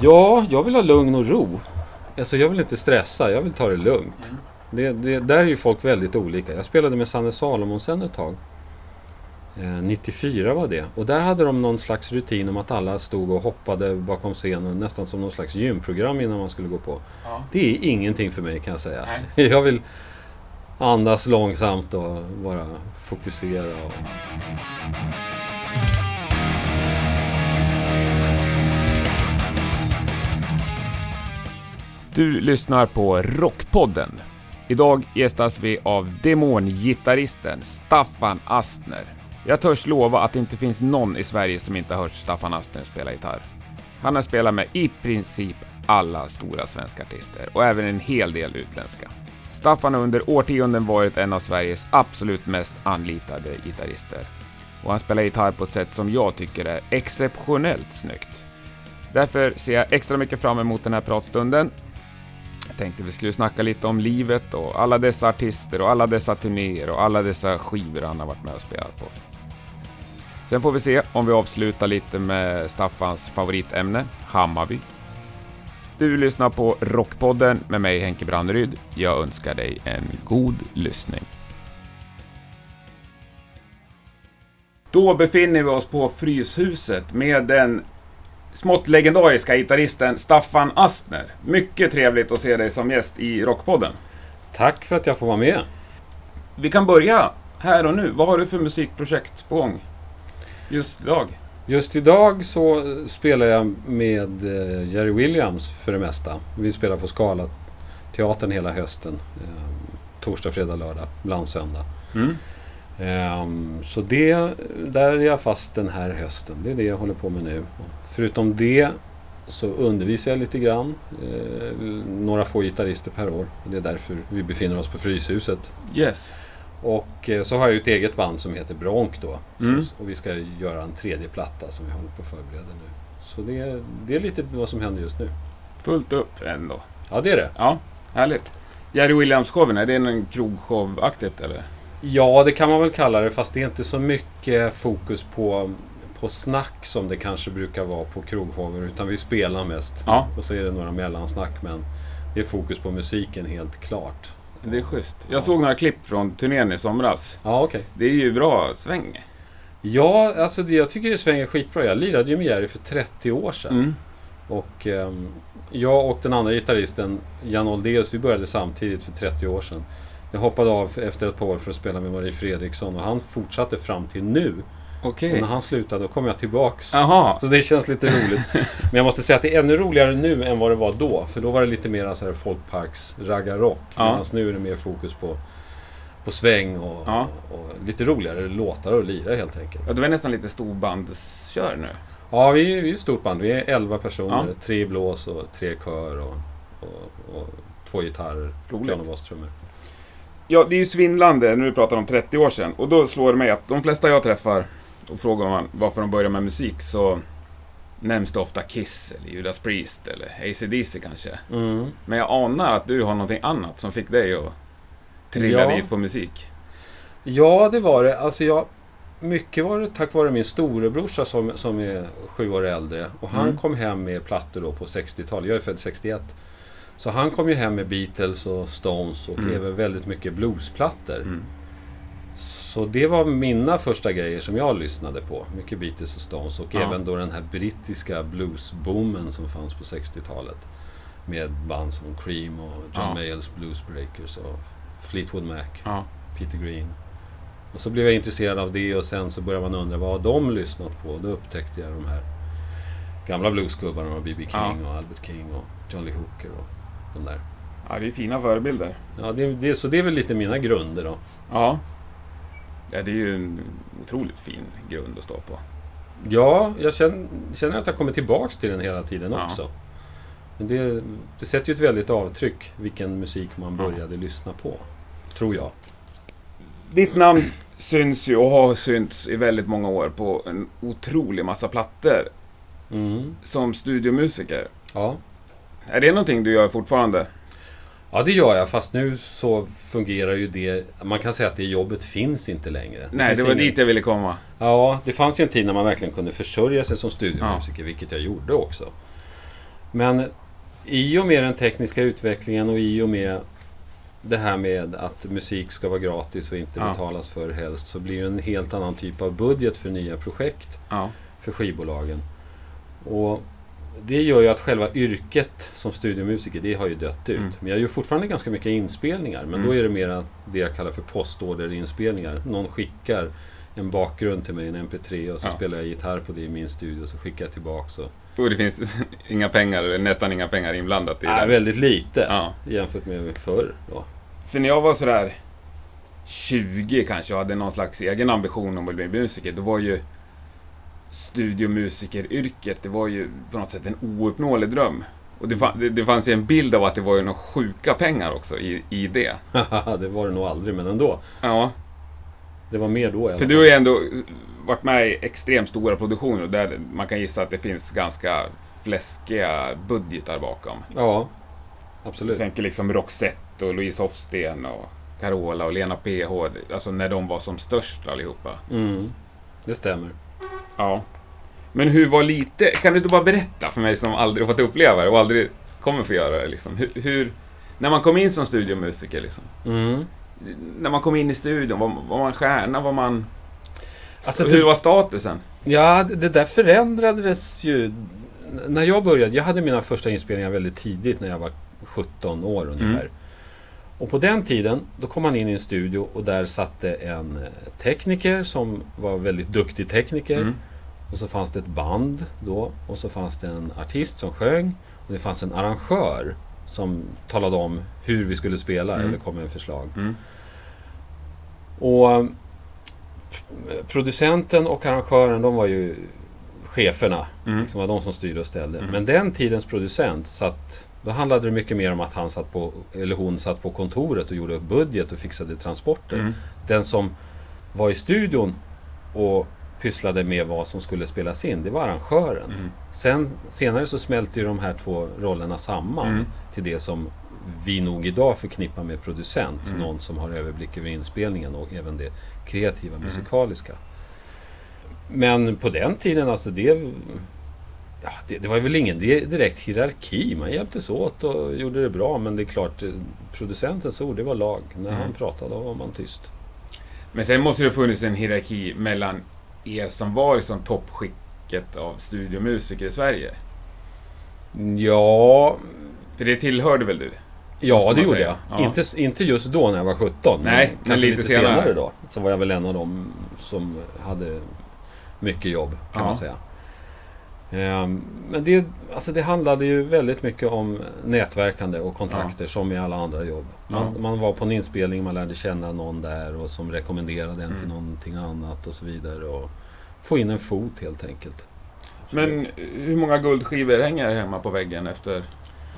Ja, jag vill ha lugn och ro. Alltså jag vill inte stressa, jag vill ta det lugnt. Mm. Det, det, där är ju folk väldigt olika. Jag spelade med Sanne Salomonsen ett tag. Eh, 94 var det. Och där hade de någon slags rutin om att alla stod och hoppade bakom scenen. Nästan som någon slags gymprogram innan man skulle gå på. Ja. Det är ingenting för mig kan jag säga. Nej. Jag vill andas långsamt och bara fokusera. Och... Du lyssnar på Rockpodden. Idag gästas vi av demongitarristen Staffan Astner. Jag törs lova att det inte finns någon i Sverige som inte har hört Staffan Astner spela gitarr. Han har spelat med i princip alla stora svenska artister och även en hel del utländska. Staffan har under årtionden varit en av Sveriges absolut mest anlitade gitarrister. Och han spelar gitarr på ett sätt som jag tycker är exceptionellt snyggt. Därför ser jag extra mycket fram emot den här pratstunden jag tänkte vi skulle snacka lite om livet och alla dessa artister och alla dessa turnéer och alla dessa skivor han har varit med och spelat på. Sen får vi se om vi avslutar lite med Staffans favoritämne, Hammarby. Du lyssnar på Rockpodden med mig Henke Branneryd. Jag önskar dig en god lyssning. Då befinner vi oss på Fryshuset med den smått legendariska gitarristen Staffan Astner. Mycket trevligt att se dig som gäst i Rockpodden. Tack för att jag får vara med. Vi kan börja här och nu. Vad har du för musikprojekt på gång? Just idag? Just idag så spelar jag med eh, Jerry Williams för det mesta. Vi spelar på Skala teatern hela hösten. Eh, torsdag, fredag, lördag, ibland söndag. Mm. Ehm, Så det, där är jag fast den här hösten. Det är det jag håller på med nu. Förutom det så undervisar jag lite grann. Eh, Några få gitarrister per år. Det är därför vi befinner oss på Fryshuset. Yes. Och eh, så har jag ju ett eget band som heter Bronk då. Mm. Så, och vi ska göra en tredje platta som vi håller på att förbereda nu. Så det, är- det är lite vad som händer just nu. Fullt upp ändå. Ja, det är det. Ja, härligt. Jerry Williams-showen, är det en krogshow-aktigt eller? Ja, det kan man väl kalla det. Fast det är inte så mycket fokus på, på snack som det kanske brukar vara på krogshower. Utan vi spelar mest. Ja. Och så är det några mellansnack. Men det är fokus på musiken helt klart. Det är schysst. Jag såg några klipp från turnén i somras. Ja, okej. Det är ju bra sväng. Ja, alltså det, jag tycker det svänger skitbra. Jag lirade ju med Jerry för 30 år sedan. Mm. Och ehm, jag och den andra gitarristen, Jan Oldeus, vi började samtidigt för 30 år sedan. Jag hoppade av efter ett par år för att spela med Marie Fredriksson och han fortsatte fram till nu. Okej. Och när han slutade då kom jag tillbaks. Jaha. Så det känns lite roligt. Men jag måste säga att det är ännu roligare nu än vad det var då. För då var det lite mer så här folkparks raggarrock. Ja. Medan nu är det mer fokus på, på sväng och, Ja. och lite roligare låtar och lira helt enkelt. Ja, det var nästan lite storbandskör nu. Ja, vi, vi är ett stort band. Vi är 11 personer. Ja. Tre blås och tre kör och, och, och två gitarrer. Roligt. Piano, bas, trummor. Ja, det är ju svindlande när du pratar om 30 år sedan. Och då slår det mig att de flesta jag träffar och frågar man varför de börjar med musik så nämns det ofta Kiss eller Judas Priest eller AC/DC kanske. Mm. Men jag anar att du har någonting annat som fick dig att trilla Ja. dit på musik. Ja, det var det. Alltså jag, mycket var det tack vare min storebrorsa som, som är sju år äldre. Och han Mm. kom hem med plattor då på 60-talet. Jag är född 61. Så han kom ju hem med Beatles och Stones och Mm. även väldigt mycket bluesplattor. Mm. Så det var mina första grejer som jag lyssnade på. Mycket Beatles och Stones och Ja. även då den här brittiska bluesboomen som fanns på 60-talet. Med band som Cream och John Ja. Mayalls Blues Breakers och Fleetwood Mac, Ja. Peter Green. Och så blev jag intresserad av det och sen så började man undra vad har de lyssnat på? Då upptäckte jag de här gamla bluesgubbarna och B.B. King Ja. och Albert King och John Lee Hooker och de där. ja, det är fina förebilder. Ja, det, det, så det är väl lite mina grunder då. Ja. ja. Det är ju en otroligt fin grund att stå på. Ja, jag känner, känner att jag kommer tillbaks till den hela tiden Ja. också. Men det, det sätter ju ett väldigt avtryck vilken musik man Ja. började lyssna på. Tror jag. Ditt namn syns ju och har synts i väldigt många år på en otrolig massa plattor Mm. som studiomusiker. Ja. Är det någonting du gör fortfarande? ja, det gör jag. Fast nu så fungerar ju det... Man kan säga att det jobbet finns inte längre. Nej, finns det var ingen- dit jag ville komma. Ja, det fanns ju en tid när man verkligen kunde försörja sig som studiomusiker, vilket jag gjorde också. Men i och med den tekniska utvecklingen och i och med det här med att musik ska vara gratis och inte Ja. betalas för helst så blir det en helt annan typ av budget för nya projekt Ja. för skivbolagen. Och det gör ju att själva yrket som studiomusiker, det har ju dött ut. Mm. Men jag gör fortfarande ganska mycket inspelningar. Men Mm. då är det mera det jag kallar för postorderinspelningar. Någon skickar en bakgrund till mig, en MP3 och så Ja. spelar jag gitarr på det i min studio och så skickar jag tillbaks. Och, Och det finns inga pengar, eller nästan inga pengar inblandat i Nej, det. väldigt lite Ja. jämfört med förr. Då. För när jag var sådär 20 kanske och hade någon slags egen ambition om att bli musiker, då var ju studiomusikeryrket, det var ju på något sätt en ouppnåelig dröm. Och det, fa- det, det fanns ju en bild av att det var ju några sjuka pengar också i, i det. det var det nog aldrig, men ändå. Ja, Det var mer då i alla för du har ju ändå varit med i extremt stora produktioner där man kan gissa att det finns ganska fläskiga budgetar bakom. Ja, Jag absolut. tänker liksom Roxette och Louise Hofsten och Carola och Lena PH, alltså när de var som störst allihopa. Mm, det stämmer. Ja. Men hur var lite, kan du inte bara berätta för mig som aldrig fått uppleva det och aldrig kommer få göra det liksom. Hur, hur när man kom in som studiomusiker liksom. Mm. När man kom in i studion, var, var man stjärna, var man... Alltså, hur det- var statusen? Ja, det där förändrades ju. När jag började, jag hade mina första inspelningar väldigt tidigt när jag var 17 år ungefär. Mm. Och på den tiden, då kom man in i en studio och där satte en eh, tekniker som var väldigt duktig tekniker. Mm. Och så fanns det ett band då. Och så fanns det en artist som sjöng. Och det fanns en arrangör som talade om hur vi skulle spela Mm. eller kom med förslag. Mm. Och eh, producenten och arrangören, de var ju cheferna. Mm. Liksom var de som styrde och ställde. Mm. Men den tidens producent satt... Då handlade det mycket mer om att han satt på, eller hon satt på kontoret och gjorde budget och fixade transporter. Mm. Den som var i studion och pysslade med vad som skulle spelas in, det var arrangören. Mm. Sen, senare så smälte ju de här två rollerna samman Mm. till det som vi nog idag förknippar med producent. Mm. Någon som har överblick över inspelningen och även det kreativa Mm. musikaliska. Men på den tiden, alltså det... Ja, det, det var väl ingen di- direkt hierarki. Man hjälptes åt och gjorde det bra. Men det är klart, eh, producentens ord, det var lag. När Mm. han pratade var man tyst. Men sen måste det ha funnits en hierarki mellan er som var liksom toppskicket av studiomusiker i Sverige. Ja, För det tillhörde väl du? Ja, det gjorde säga. jag. Ja. Inte, inte just då när jag var 17. Nej, men kanske lite senare. då. Så var jag väl en av dem som hade mycket jobb, kan Ja. man säga. Ehm, Men det, alltså det handlade ju väldigt mycket om nätverkande och kontakter som i alla andra jobb. Man, Ja. man var på en inspelning, man lärde känna någon där och som rekommenderade en till Mm. någonting annat och så vidare. Och få in en fot helt enkelt. Men hur många guldskivor hänger hemma på väggen efter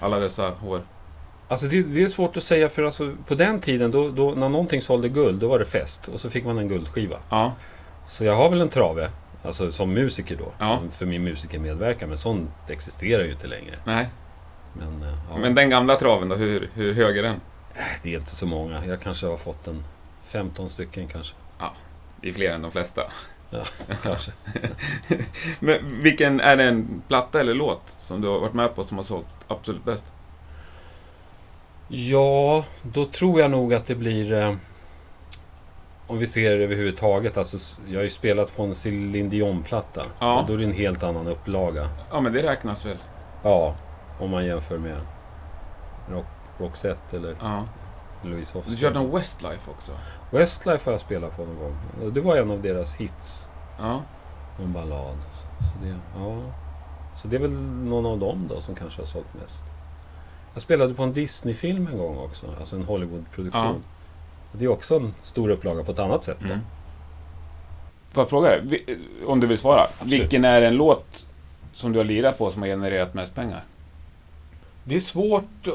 alla dessa år? Alltså det, det är svårt att säga för alltså på den tiden då, då, när någonting sålde guld, då var det fest och så fick man en guldskiva. Ja. Så jag har väl en trave, alltså som musiker då, Ja. för min musikermedverkan. Men sånt existerar ju inte längre. Nej. Men, eh, ja, Men den gamla traven då, hur, hur hög är den? det är inte så många. Jag kanske har fått en 15 stycken kanske. Det är fler än de flesta. Ja, kanske. Men vilken, är det en platta eller låt som du har varit med på som har sålt absolut bäst? Ja, då tror jag nog att det blir... Om vi ser överhuvudtaget, alltså jag har ju spelat på en Céline Dion-platta. Ja. Då är det en helt annan upplaga. Ja, men det räknas väl? Ja, om man jämför med Rock, Roxette eller Ja. Louise Du Hofsten. körde en Westlife också? Westlife har jag spelat på någon gång. Det var en av deras hits. Ja. En ballad. Så det, ja. så det är väl någon av dem då som kanske har sålt mest. Jag spelade på en Disney-film en gång också. Alltså en Hollywood-produktion. Ja. Det är också en stor upplaga på ett annat sätt. Då. Mm. Får jag fråga dig, om du vill svara? Absolut. Vilken är en låt som du har lirat på som har genererat mest pengar? Det är svårt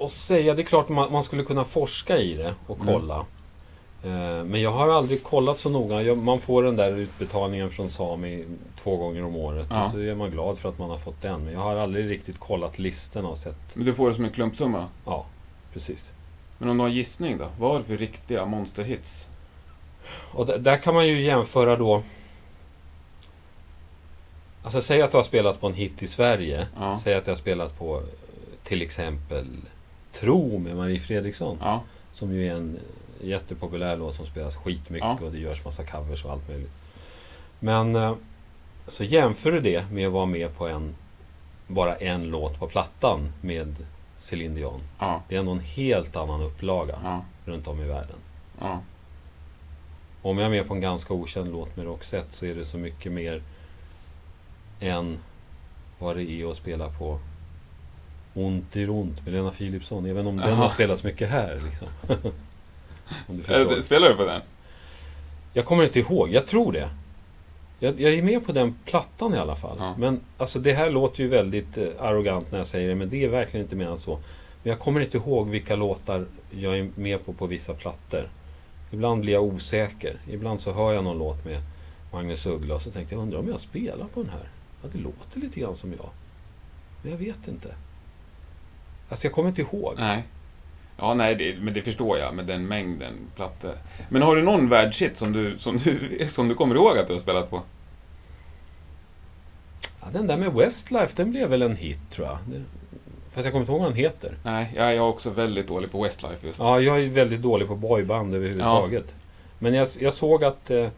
att säga. Det är klart man, man skulle kunna forska i det och Mm. kolla. Eh, Men jag har aldrig kollat så noga. Man får den där utbetalningen från Sami två gånger om året. Ja. Och så är man glad för att man har fått den. Men jag har aldrig riktigt kollat listorna och sett. Men du får det som en klumpsumma. Ja, precis. Men om du har en gissning då? Vad har du för riktiga monsterhits? Och där, där kan man ju jämföra då. Alltså säg att du har spelat på en hit i Sverige. Ja. Säg att jag har spelat på till exempel Tro med Marie Fredriksson. Ja. Som ju är en jättepopulär låt som spelas skitmycket Ja. och det görs massa covers och allt möjligt. Men eh, så jämför du det med att vara med på en bara en låt på plattan med Céline Dion. Ja. Det är ändå en helt annan upplaga Ja. runt om i världen. Ja. Om jag är med på en ganska okänd låt med Roxette så är det så mycket mer än vad det är att spela på Ont i ont med Lena Philipsson. Även om den har spelats mycket här. Liksom. om du Spelar du på den? Jag kommer inte ihåg. Jag tror det. Jag, jag är med på den plattan i alla fall. Ja. Men alltså det här låter ju väldigt eh, arrogant när jag säger det. Men det är verkligen inte menat så. Men jag kommer inte ihåg vilka låtar jag är med på på vissa plattor. Ibland blir jag osäker. Ibland så hör jag någon låt med Magnus Uggla och så tänkte jag undrar om jag spelar på den här. Ja, det låter lite grann som jag. Men jag vet inte. Alltså jag kommer inte ihåg. Nej. Ja, nej, det, men det förstår jag med den mängden plattor. Men har du någon världshit som du, som, du, som du kommer ihåg att du har spelat på? Ja, den där med Westlife, den blev väl en hit tror jag. Det, fast jag kommer inte ihåg vad den heter. Nej, jag är också väldigt dålig på Westlife just. Ja, jag är väldigt dålig på boyband överhuvudtaget. Men jag, jag såg att eh,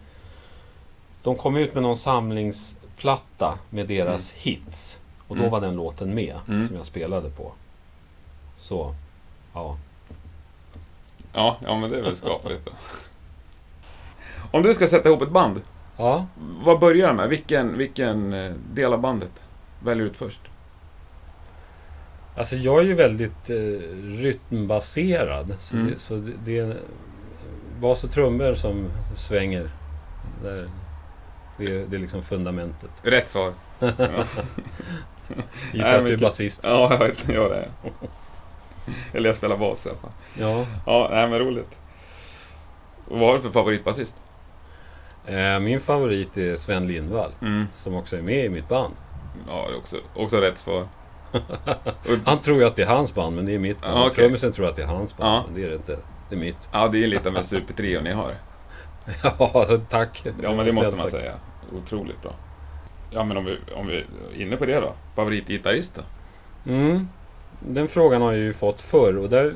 de kom ut med någon samlingsplatta med deras hits. Och då Mm. var den låten med, Mm. som jag spelade på. Så, ja. Ja, ja men det är väl skapligt då. Om du ska sätta ihop ett band, Ja, vad börjar med? Vilken, vilken eh, del av bandet väljer du ut först? alltså jag är ju väldigt eh, rytmbaserad. Så, Mm. det, så det, det är bas och trummor som svänger. Där, det, är, det är liksom fundamentet. Rätt svar. Ja, Gissar Nej, att du är basist. ja jag vet. Ja, det är. Eller jag spelar bas i alla fall. Ja. Ja, nej, men roligt. Och vad har du för favoritbasist? Eh, min favorit är Sven Lindvall. Mm. Som också är med i mitt band. Ja, det är också, också rätt svar. Han tror ju att det är hans band, men det är mitt band. Ja, okej. Trummisen tror att det är hans band, Ja. men det är det inte. Det är mitt. ja, det är lite av en supertrio ni har. Ja, tack. Ja, men det måste man säga. Otroligt bra. Ja, men om vi, om vi är inne på det då. Favoritgitarrist då? Mm. Den frågan har jag ju fått förr och där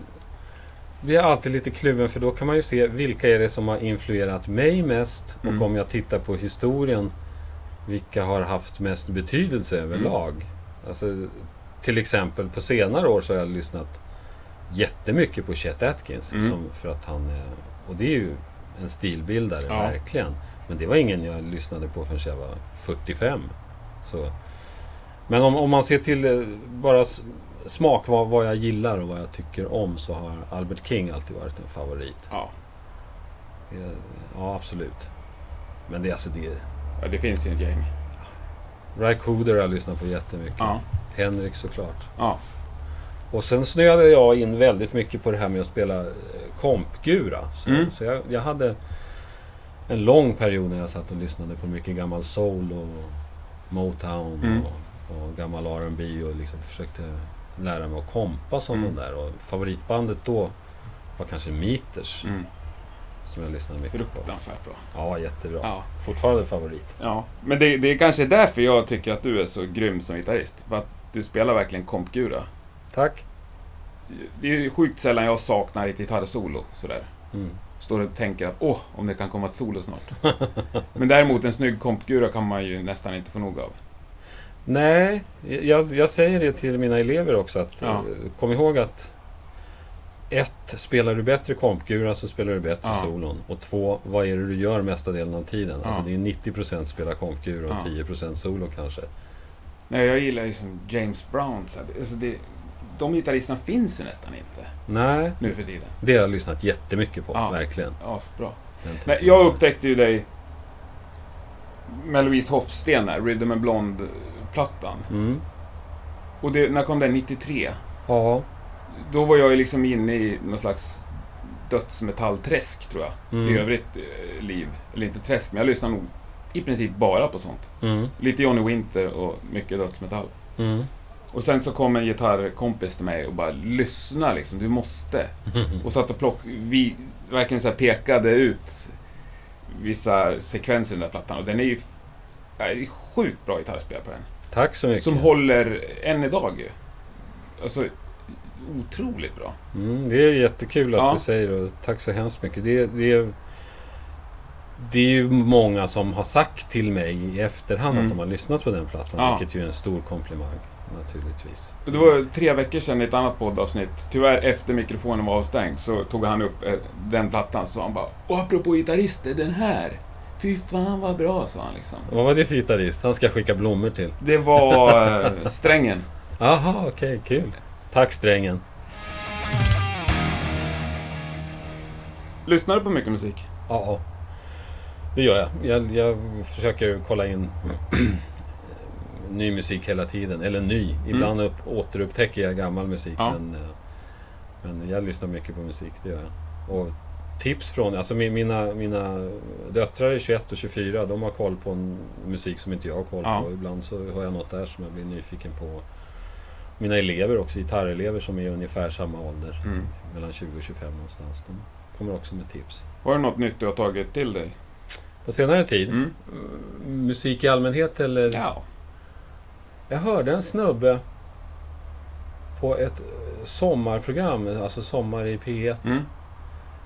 blir jag alltid lite kluven för då kan man ju se vilka är det som har influerat mig mest och Mm. om jag tittar på historien vilka har haft mest betydelse överlag. Alltså, till exempel på senare år så har jag lyssnat jättemycket på Chet Atkins Mm. som, för att han är, och det är ju en stilbildare Ja. verkligen. Men det var ingen jag lyssnade på förrän jag var 45. Så. Men om, om man ser till eh, bara smak, vad, vad jag gillar och vad jag tycker om, så har Albert King alltid varit en favorit. Ja. Ja, absolut. Men det är alltså det... ja, det finns ju ett gäng. Ry Cooder har jag lyssnat på jättemycket. Ja. Henrik såklart. Ja. Och sen snöade jag in väldigt mycket på det här med att spela eh, kompgura. Så, Mm. så jag, jag hade en lång period när jag satt och lyssnade på mycket gammal soul och Motown Mm. och, och gammal R&B och liksom försökte lära mig att kompa som Mm. de där. Och favoritbandet då var kanske Meters Mm. som jag lyssnade mycket på. Fruktansvärt bra. Ja, jättebra. Ja. Fortfarande favorit. ja. Men det, det är kanske därför jag tycker att du är så grym som gitarrist. För att du spelar verkligen kompgura. Tack. Det är ju sjukt sällan jag saknar ett gitarrsolo sådär. Mm. Står och tänker att åh, om det kan komma ett solo snart. Men däremot en snygg kompgura kan man ju nästan inte få nog av. Nej, jag, jag säger det till mina elever också. Att, Ja. eh, Kom ihåg att ett, spelar du bättre kompgura så spelar du bättre Ja. solon. Och två, vad är det du gör mesta delen av tiden? Ja. Alltså det är 90% spela kompgura och Ja. 10% solo kanske. Nej, jag gillar ju som James Brown. Så alltså det, de gitarristerna finns ju nästan inte Nej, nu för tiden. det har jag lyssnat jättemycket på. Ja. Verkligen. Asbra. Nej, jag upptäckte ju dig med Louise Hofsten Rhythm and Blonde-plattan. Mm. Och det, när kom den? 93? Ja. Då var jag ju liksom inne i någon slags dödsmetallträsk, tror jag. Mm. I övrigt eh, liv. Eller inte träsk, men jag lyssnar nog i princip bara på sånt. Mm. Lite Johnny Winter och mycket dödsmetall. Mm. Och sen så kom en gitarrkompis till mig och bara lyssna liksom, du måste. Och satt och plock, vi verkligen så här pekade ut vissa sekvenser i den där plattan. Och den är ju Nej, det är sjukt bra gitarrspelare på den. Tack så mycket. Som håller än idag. Alltså, otroligt bra. Mm, det är jättekul att Ja. du säger det och tack så hemskt mycket. Det, det, är, det är ju många som har sagt till mig i efterhand Mm. att de har lyssnat på den plattan. Ja. Vilket ju är en stor komplimang naturligtvis. Det var tre veckor sedan i ett annat poddavsnitt, tyvärr efter mikrofonen var avstängd, så tog han upp eh, den plattan så han bara Och apropå gitarrister, den här! Fy fan vad bra, sa han liksom. Vad var det för gitarrist? Han ska skicka blommor till. Det var eh, strängen. Aha, okej, kul. Tack strängen. Lyssnar du på mycket musik? Ja, det gör jag. jag. Jag försöker kolla in ny musik hela tiden. Eller ny. Ibland upp, återupptäcker jag gammal musik. Ja. Men, eh, men jag lyssnar mycket på musik, det gör jag. Och tips från... Alltså mi- mina, mina döttrar är 21 och 24. De har koll på en musik som inte jag har koll Ja. på. Ibland så hör jag något där som jag blir nyfiken på. Mina elever också, gitarrelever som är ungefär samma ålder. Mm. Mellan 20 och 25 någonstans. De kommer också med tips. Var det något nytt du har tagit till dig? På senare tid? Mm. Musik i allmänhet eller? Ja. Jag hörde en snubbe på ett sommarprogram, alltså Sommar i P1, Mm.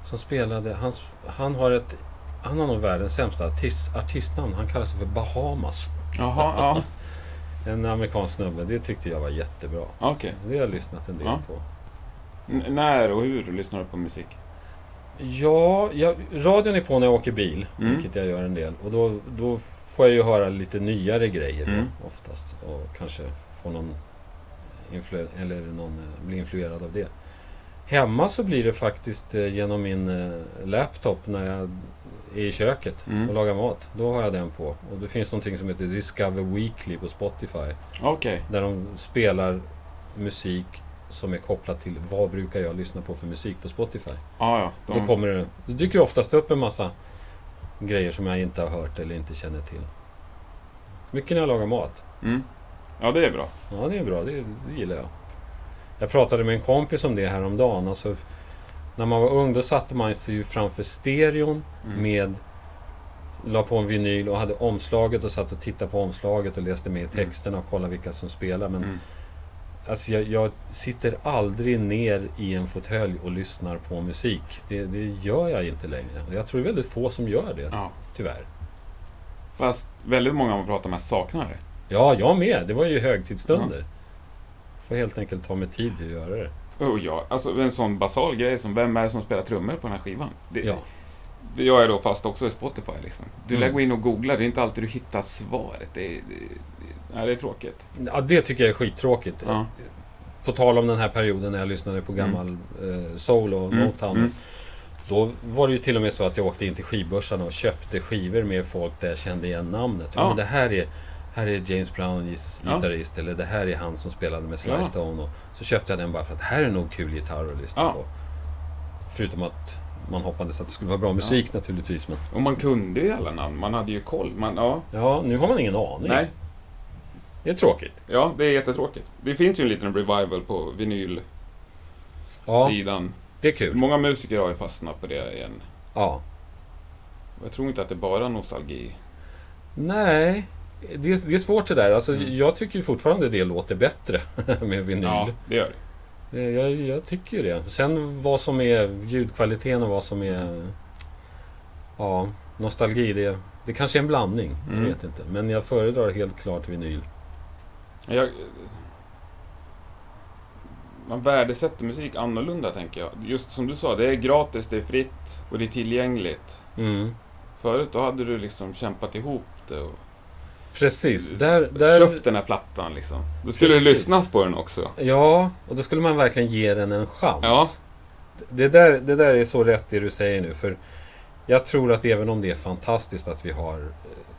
Som spelade... Han, han har ett... Han har nog världens sämsta artist, artistnamn. Han kallar sig för Bahamas. Jaha, ja. En amerikansk snubbe. Det tyckte jag var jättebra. Så det har jag lyssnat en del Ja. på. N- När och hur lyssnar du på musik? Ja, jag, radion är på när jag åker bil, Mm. vilket jag gör en del. Och då, då får jag ju höra lite nyare grejer Mm. då, oftast. Och kanske få någon, influ- eller någon eh, bli influerad av det. Hemma så blir det faktiskt eh, genom min eh, laptop när jag är i köket Mm. och lagar mat. Då har jag den på. Och det finns någonting som heter Discover Weekly på Spotify. Okej. Där de spelar musik som är kopplat till vad brukar jag lyssna på för musik på Spotify. Ja, ja. Då, De... kommer det, då dyker det oftast upp en massa grejer som jag inte har hört eller inte känner till. Mycket när jag lagar mat. Mm. Ja, det är bra. Ja, det är bra. Det, det gillar jag. Jag pratade med en kompis om det häromdagen. Alltså, när man var ung då satte man sig ju framför stereon Mm. med La på en vinyl och hade omslaget och satt och tittade på omslaget och läste med i texterna och kollade vilka som spelar. Men Mm. alltså, jag, jag sitter aldrig ner i en fåtölj och lyssnar på musik. Det, det gör jag inte längre. Jag tror det är väldigt få som gör det, Ja. tyvärr. Fast väldigt många man pratar med saknar det. Ja, jag med. Det var ju högtidsstunder. Får helt enkelt ta mig tid att göra det. Oh, ja. Alltså en sån basal grej som vem är det som spelar trummor på den här skivan? Det, Ja. Jag är då fast också i Spotify liksom. Du Mm. lär gå in och googla, det är inte alltid du hittar svaret. Det är, det, det, det är tråkigt. ja, det tycker jag är skittråkigt. Ja. På tal om den här perioden när jag lyssnade på gammal eh, soul och Mm, Motown. mm. Då var det ju till och med så att jag åkte in till skivbörsarna och köpte skivor med folk där jag kände igen namnet. Ja. Men det här är, här är James Browns Ja. gitarrist eller det här är han som spelade med Sly Ja. Stone. Och så köpte jag den bara för att här är nog kul gitarr att lyssna Ja. på. Förutom att man hoppades att det skulle vara bra musik naturligtvis. Men Och man kunde ju alla namn, man hade ju koll. Man, ja, ja, nu har man ingen aning. nej, Det är tråkigt. ja, det är jättetråkigt. Det finns ju en liten revival på vinylsidan. Ja, det är kul. Många musiker har ju fastnat på det igen. Ja. Jag tror inte att det är bara nostalgi. Nej, det är, det är svårt det där. Alltså, Mm. Jag tycker ju fortfarande det låter bättre med vinyl. Ja, det gör det. Det- Jag, jag tycker ju det. Sen vad som är ljudkvaliteten och vad som är ja, nostalgi, det, det kanske är en blandning. Mm. Jag vet inte. Men jag föredrar helt klart vinyl. Jag, man värdesätter musik annorlunda, tänker jag. Just som du sa, det är gratis, det är fritt och det är tillgängligt. Mm. Förut då hade du liksom kämpat ihop det och Precis. Där, där, köpt den här plattan liksom. Då skulle Precis. det lyssnas på den också. Ja, och då skulle man verkligen ge den en chans. Ja. Det, där, det där är så rätt det du säger nu. För jag tror att även om det är fantastiskt att vi har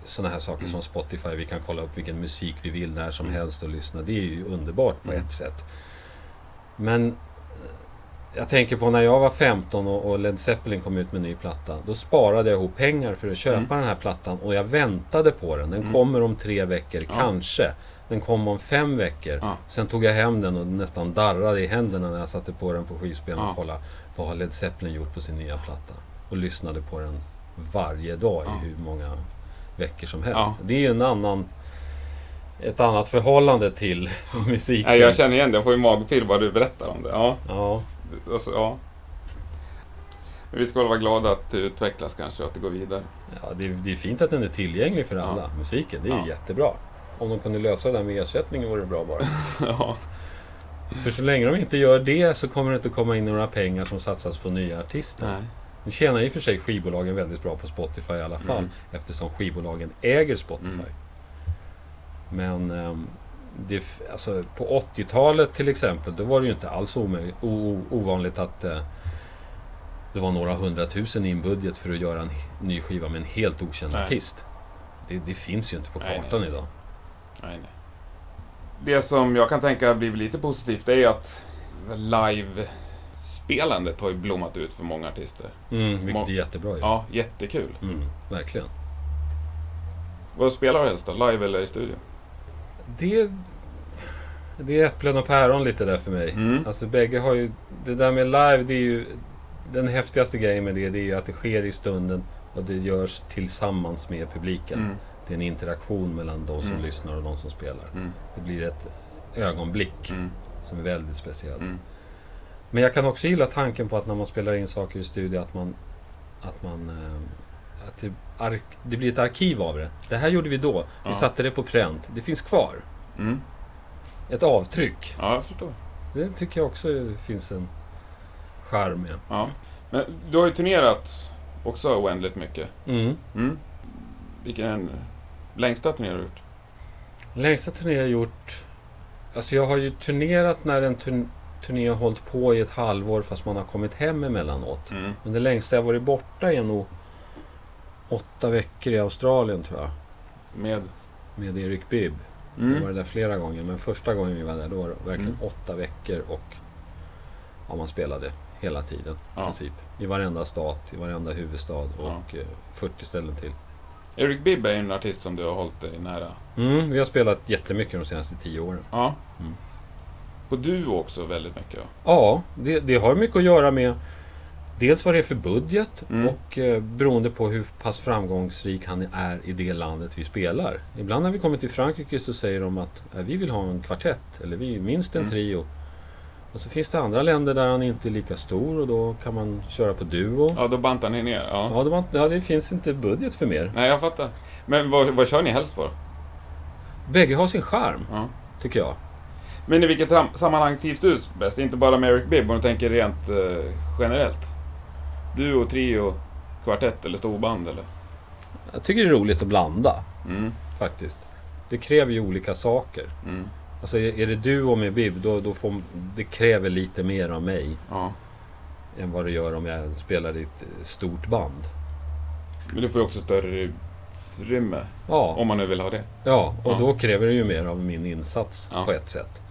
sådana här saker Mm. som Spotify, vi kan kolla upp vilken musik vi vill när som Mm. helst och lyssna. Det är ju underbart på Mm. ett sätt. Men eh, jag tänker på när jag var 15 och och Led Zeppelin kom ut med en ny platta. Då sparade jag ihop pengar för att köpa Mm. den här plattan och jag väntade på den. Den Mm. kommer om tre veckor, Ja. kanske. Den kom om fem veckor. Ja. Sen tog jag hem den och nästan darrade i händerna när jag satte på den på skivspelaren och Ja. kollade vad har Led Zeppelin gjort på sin nya platta. Och lyssnade på den varje dag i hur många veckor som helst. Det är ju en annan... Ett annat förhållande till musiken. Jag känner igen det. Jag får ju magpirr bara du berättar om det. Ja, Ja, alltså, ja. Men vi ska väl vara glada att det utvecklas kanske och att det går vidare. ja det, är, det är fint att den är tillgänglig för alla, musiken. Det är Ja. jättebra. Om de kunde lösa det där med ersättningen vore det bra bara. ja. För så länge de inte gör det så kommer det inte komma in några pengar som satsas på nya artister. Nej. Nu tjänar i och för sig skivbolagen väldigt bra på Spotify i alla fall. Mm. Eftersom skivbolagen äger Spotify. Mm. Men ehm, det, alltså, på 80-talet till exempel, då var det ju inte alls o- ovanligt att eh, det var några hundratusen i en budget för att göra en ny skiva med en helt okänd Nej. artist. Det, det finns ju inte på Nej, kartan nej. idag. Nej, nej. Det som jag kan tänka blir lite positivt är ju att live-spelandet har ju blommat ut för många artister. Mm, vilket är jättebra ju. Ja, jättekul. Mm, verkligen. Vad spelar du helst då? Live eller i studio? Det, det är äpplen och päron lite där för mig. Mm. Alltså bägge har ju... Det där med live, det är ju... Den häftigaste grejen med det, det är ju att det sker i stunden och det görs tillsammans med publiken. Mm. Det är en interaktion mellan de som Mm. lyssnar och de som spelar. Mm. Det blir ett ögonblick Mm. som är väldigt speciellt. Mm. Men jag kan också gilla tanken på att när man spelar in saker i studio att man... Att man... eh, Att det, ark, det blir ett arkiv av det. Det här gjorde vi då. Vi Ja. satte det på pränt. Det finns kvar. Mm. Ett avtryck. Ja, jag förstår. Det tycker jag också finns en charm med. Ja. Men du har ju turnerat också oändligt mycket. Mm. Mm. Vilken längsta turné har du gjort? Längsta turné jag gjort... Alltså jag har ju turnerat när en turn, turné har hållit på i ett halvår fast man har kommit hem emellanåt. Mm. Men det längsta jag varit borta är nog åtta veckor i Australien tror jag. Med? Med Erik Bibb. Jag var Mm. där flera gånger men första gången vi var där då var det verkligen Mm. åtta veckor och ja, man spelade hela tiden i Ja. princip. I varenda stat, i varenda huvudstad och eh, 40 ställen till. Erik Bibb är en artist som du har hållit dig nära. Mm, vi har spelat jättemycket de senaste tio åren. Ja. Mm. På duo också väldigt mycket. Ja. Ja, det, det har mycket att göra med dels vad det är för budget Mm. och eh, beroende på hur pass framgångsrik han är i det landet vi spelar. Ibland när vi kommer till Frankrike så säger de att eh, vi vill ha en kvartett eller vi minst en Mm. trio. Och så finns det andra länder där han inte är lika stor och då kan man köra på duo. Ja, då bantar ni ner. Ja. Ja, inte- ja, det finns inte budget för mer. Nej, jag fattar. Men vad, vad kör ni helst på? Bägge har sin charm, Ja. tycker jag. Men i vilket sammanhang trivs du bäst? Inte bara med Eric Bibb, om du tänker rent eh, generellt. Duo, trio, kvartett eller storband eller? Jag tycker det är roligt att blanda, Mm. faktiskt. Det kräver ju olika saker. Mm. Alltså är det duo med Bib, då, då får, det kräver lite mer av mig Ja. än vad det gör om jag spelar i ett stort band. Men du får ju också större utrymme, Ja, om man nu vill ha det. ja och Ja. då kräver det ju mer av min insats Ja. på ett sätt.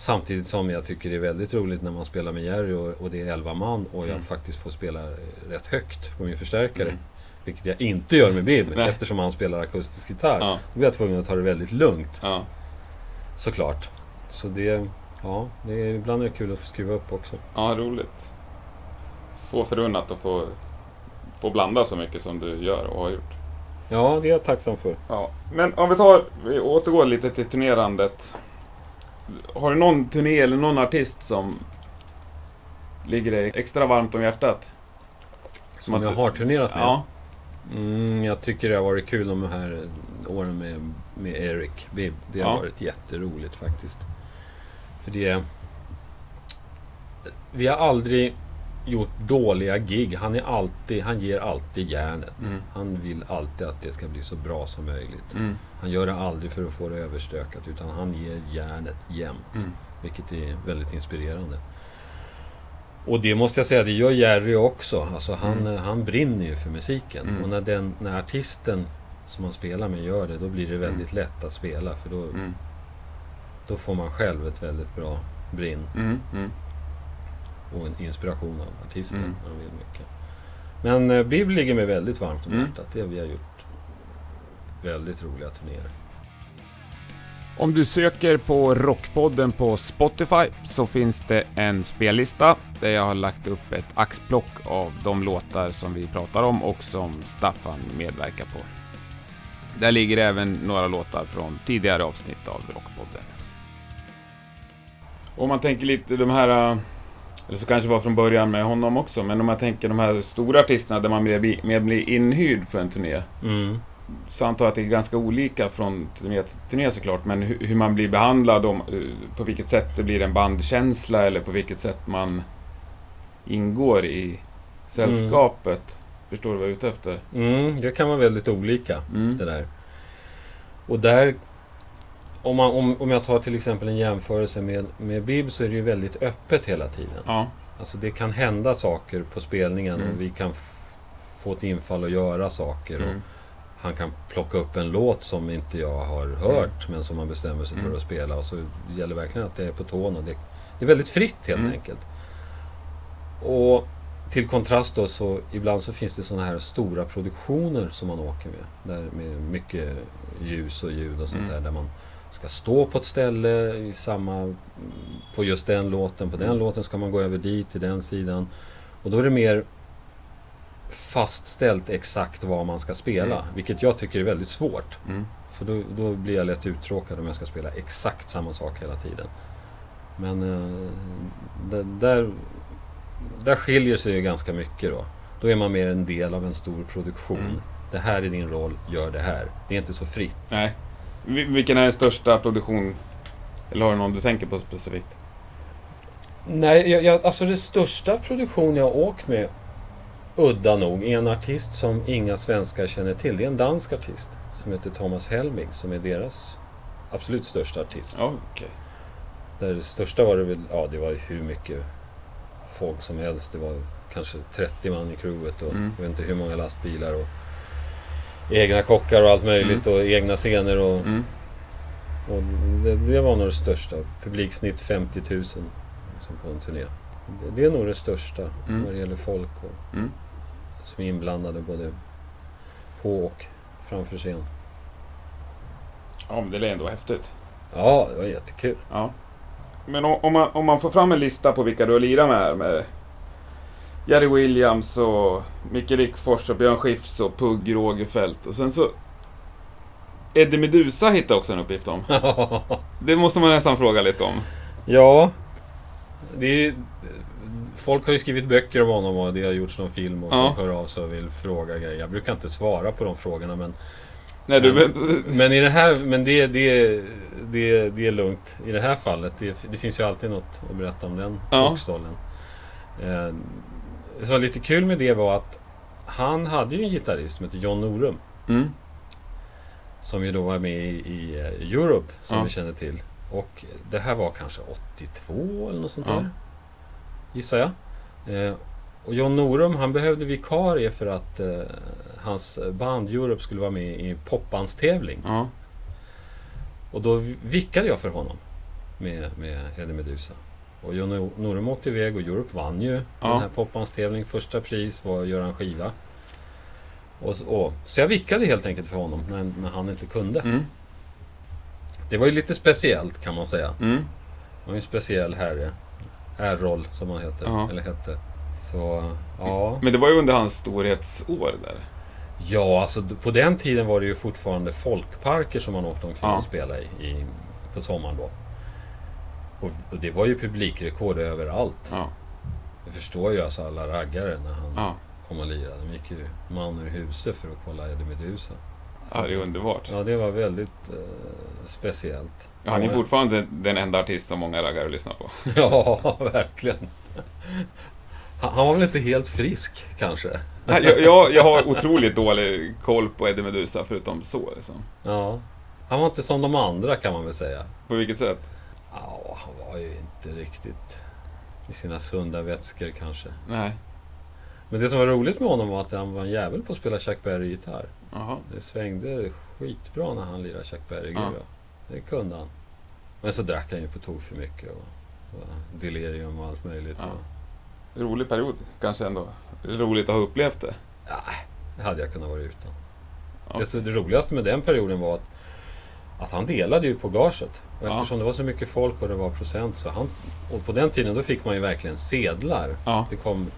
Samtidigt som jag tycker det är väldigt roligt när man spelar med Jerry och, och det är 11 man och jag Mm. faktiskt får spela rätt högt på min förstärkare. Mm. Vilket jag inte gör med Nej. eftersom han spelar akustisk gitarr. Ja. Då blir jag tvungen att ta det väldigt lugnt Ja. såklart. Så det, ja, det är, ibland är det kul att få skruva upp också. ja, roligt. Få förunnat att få, få blanda så mycket som du gör och har gjort. Ja, det är jag tacksam för. Ja, men om vi tar, vi återgår lite till turnerandet. Har du någon turné eller någon artist som ligger dig extra varmt om hjärtat? Som att jag har turnerat med. Ja. Mm, jag tycker det har varit kul de här åren med, med Eric Bibb. Det har Ja. varit jätteroligt faktiskt. För det... Vi har aldrig gjort dåliga gig. Han, är alltid, han ger alltid järnet. Mm. Han vill alltid att det ska bli så bra som möjligt. Mm. Han gör det aldrig för att få det överstökat utan han ger järnet jämt. Mm. Vilket är väldigt inspirerande. Och det måste jag säga, det gör Jerry också. Alltså han, Mm. han brinner ju för musiken. Mm. Och när, den, när artisten som man spelar med gör det, då blir det väldigt lätt att spela. För då, Mm. då får man själv ett väldigt bra brinn Mm. Mm. och en inspiration av artisten. Mm. när de vill mycket. Men eh, Bib ligger mig väldigt varmt om Mm. hjärtat. Det vi har gjort väldigt roliga turnéer. Om du söker på Rockpodden på Spotify så finns det en spellista där jag har lagt upp ett axplock av de låtar som vi pratar om och som Staffan medverkar på. Där ligger även några låtar från tidigare avsnitt av Rockpodden. Om man tänker lite de här, eh, eller så kanske det var från början med honom också, men om man tänker de här stora artisterna där man mer blir inhyrd för en turné. Mm. Så antar jag att det är ganska olika från turné till turné såklart, men hur, hur man blir behandlad, om, eh, på vilket sätt det blir en bandkänsla eller på vilket sätt man ingår i sällskapet. Förstår du vad jag är ute efter? Mm, det kan vara väldigt olika Mm. det där. Och där, om, man, om, om jag tar till exempel en jämförelse med, med Bib så är det ju väldigt öppet hela tiden. Ja. Alltså det kan hända saker på spelningen Mm. och vi kan få ett infall och göra saker. Och Mm. Han kan plocka upp en låt som inte jag har hört men som man bestämmer sig för Mm. att spela. Och så gäller verkligen att det är på tårna. Det, det är väldigt fritt helt Mm. enkelt. Och till kontrast då så ibland så finns det sådana här stora produktioner som man åker med. Där med mycket ljus och ljud och sånt Mm. där. Där man ska stå på ett ställe i samma, på just den låten. På den Mm. låten ska man gå över dit till den sidan. Och då är det mer fastställt exakt vad man ska spela. Mm. Vilket jag tycker är väldigt svårt. Mm. För då, då blir jag lätt uttråkad om jag ska spela exakt samma sak hela tiden. Men eh, där, där skiljer sig ju ganska mycket då. Då är man mer en del av en stor produktion. Mm. Det här är din roll, gör det här. Det är inte så fritt. Nej. Vil- Vilken är den största produktion? Eller har du någon du tänker på specifikt? Nej, jag, jag, alltså det största produktion jag har åkt med, udda nog, en artist som inga svenskar känner till. Det är en dansk artist som heter Thomas Helmig som är deras absolut största artist. Okej. Där det största var det väl, ja det var hur mycket folk som helst. Det var kanske 30 man i crewet och Mm. jag vet inte hur många lastbilar och egna kockar och allt möjligt och egna scener och, Mm. och det, det var nog det största. Publiksnitt 50 000 som på en turné. Det, det är nog det största Mm. vad det gäller folk och, Mm. Som är inblandade både på och framför scen. Ja, men det är ändå häftigt. Ja, det var jättekul. Ja. Men om, man, om man får fram en lista på vilka du har lirat med här, med Jerry Williams och Micke Rickfors och Björn Skifs och Pugh Rogefeldt och sen så Eddie Meduza hittade också en uppgift om. Det måste man nästan fråga lite om. Ja, det är, folk har ju skrivit böcker om honom och det har gjorts någon film och Ja. folk hör av sig och vill fråga grejer. Jag brukar inte svara på de frågorna men, Nej, du, Men- men i det här, men det, det, det, det är lugnt i det här fallet. Det, det finns ju alltid något att berätta om den Ja. bokstollen. Eh, det som var lite kul med det var att han hade ju en gitarrist som heter John Norum. mm. Som ju då var med i, i eh, Europe, som Ja. vi känner till. Och det här var kanske 82 eller något sånt Ja. där. Gissar jag. Eh, och John Norum, han behövde vikarie för att eh, hans band Europe skulle vara med i en popbandstävling. Ja. Och då vickade jag för honom med, med Eddie Meduza. Och John Norum åkte iväg och Europe vann ju Ja. den här popbandstävlingen. Första pris var att göra en skiva. Och, så- och, så jag vickade helt enkelt för honom när, när han inte kunde. Mm. Det var ju lite speciellt kan man säga. Mm. Det var ju en speciell herre. R-roll som han heter. Ja. Eller hette. Så ja. Men det var ju under hans storhetsår där. Ja, alltså på den tiden var det ju fortfarande folkparker som man åkte omkring Ja. och spelade i, i på sommaren då. Och, och det var ju publikrekord överallt. Ja. Jag förstår ju alltså alla raggare när han Ja. kom och lirade. De gick ju man ur huset för att kolla Eddie Meduza. ja, det är underbart. Ja, det var väldigt eh, speciellt. Han är Ja, fortfarande den enda artist som många raggare lyssnar på. Ja, verkligen. Han, var väl inte helt frisk kanske? Nej, jag, jag, jag har otroligt dålig koll på Eddie Meduza förutom så. Liksom. Ja. Han var inte som de andra kan man väl säga. På vilket sätt? Ja, han var ju inte riktigt i sina sunda vätskor kanske. Nej. Men det som var roligt med honom var att han var en jävel på att spela Chuck Berry-gitarr. Det svängde skitbra när han lirade Chuck Berry. Ja. Det kunde han. Men så drack han ju på tok för mycket. Och, och delirium och allt möjligt. Ja. Och, Rolig period. Kanske ändå. Roligt att ha upplevt det. det hade jag kunnat vara utan. Ja. Det, det roligaste med den perioden var att, att han delade ju på gaget. Och Ja. eftersom det var så mycket folk och det var procent så han... Och på den tiden då fick man ju verkligen sedlar. Ja. Det kom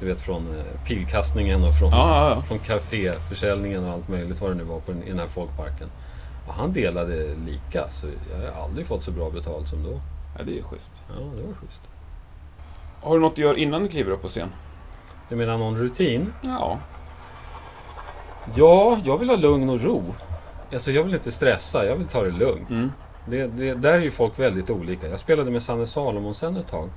Du vet från eh, pilkastningen och från, Ja, ja, ja. från kaféförsäljningen och allt möjligt vad det nu var på den, i den här folkparken. Och han delade lika, så jag har aldrig fått så bra betalt som då. ja, det är ju schysst. Ja, det var schysst. Har du något du gör innan du kliver upp på scen? Du menar någon rutin? Ja. Ja, jag vill ha lugn och ro. Alltså jag vill inte stressa, jag vill ta det lugnt. Mm. Det, det, där är ju folk väldigt olika. Jag spelade med Sanne Salomonsen ett tag.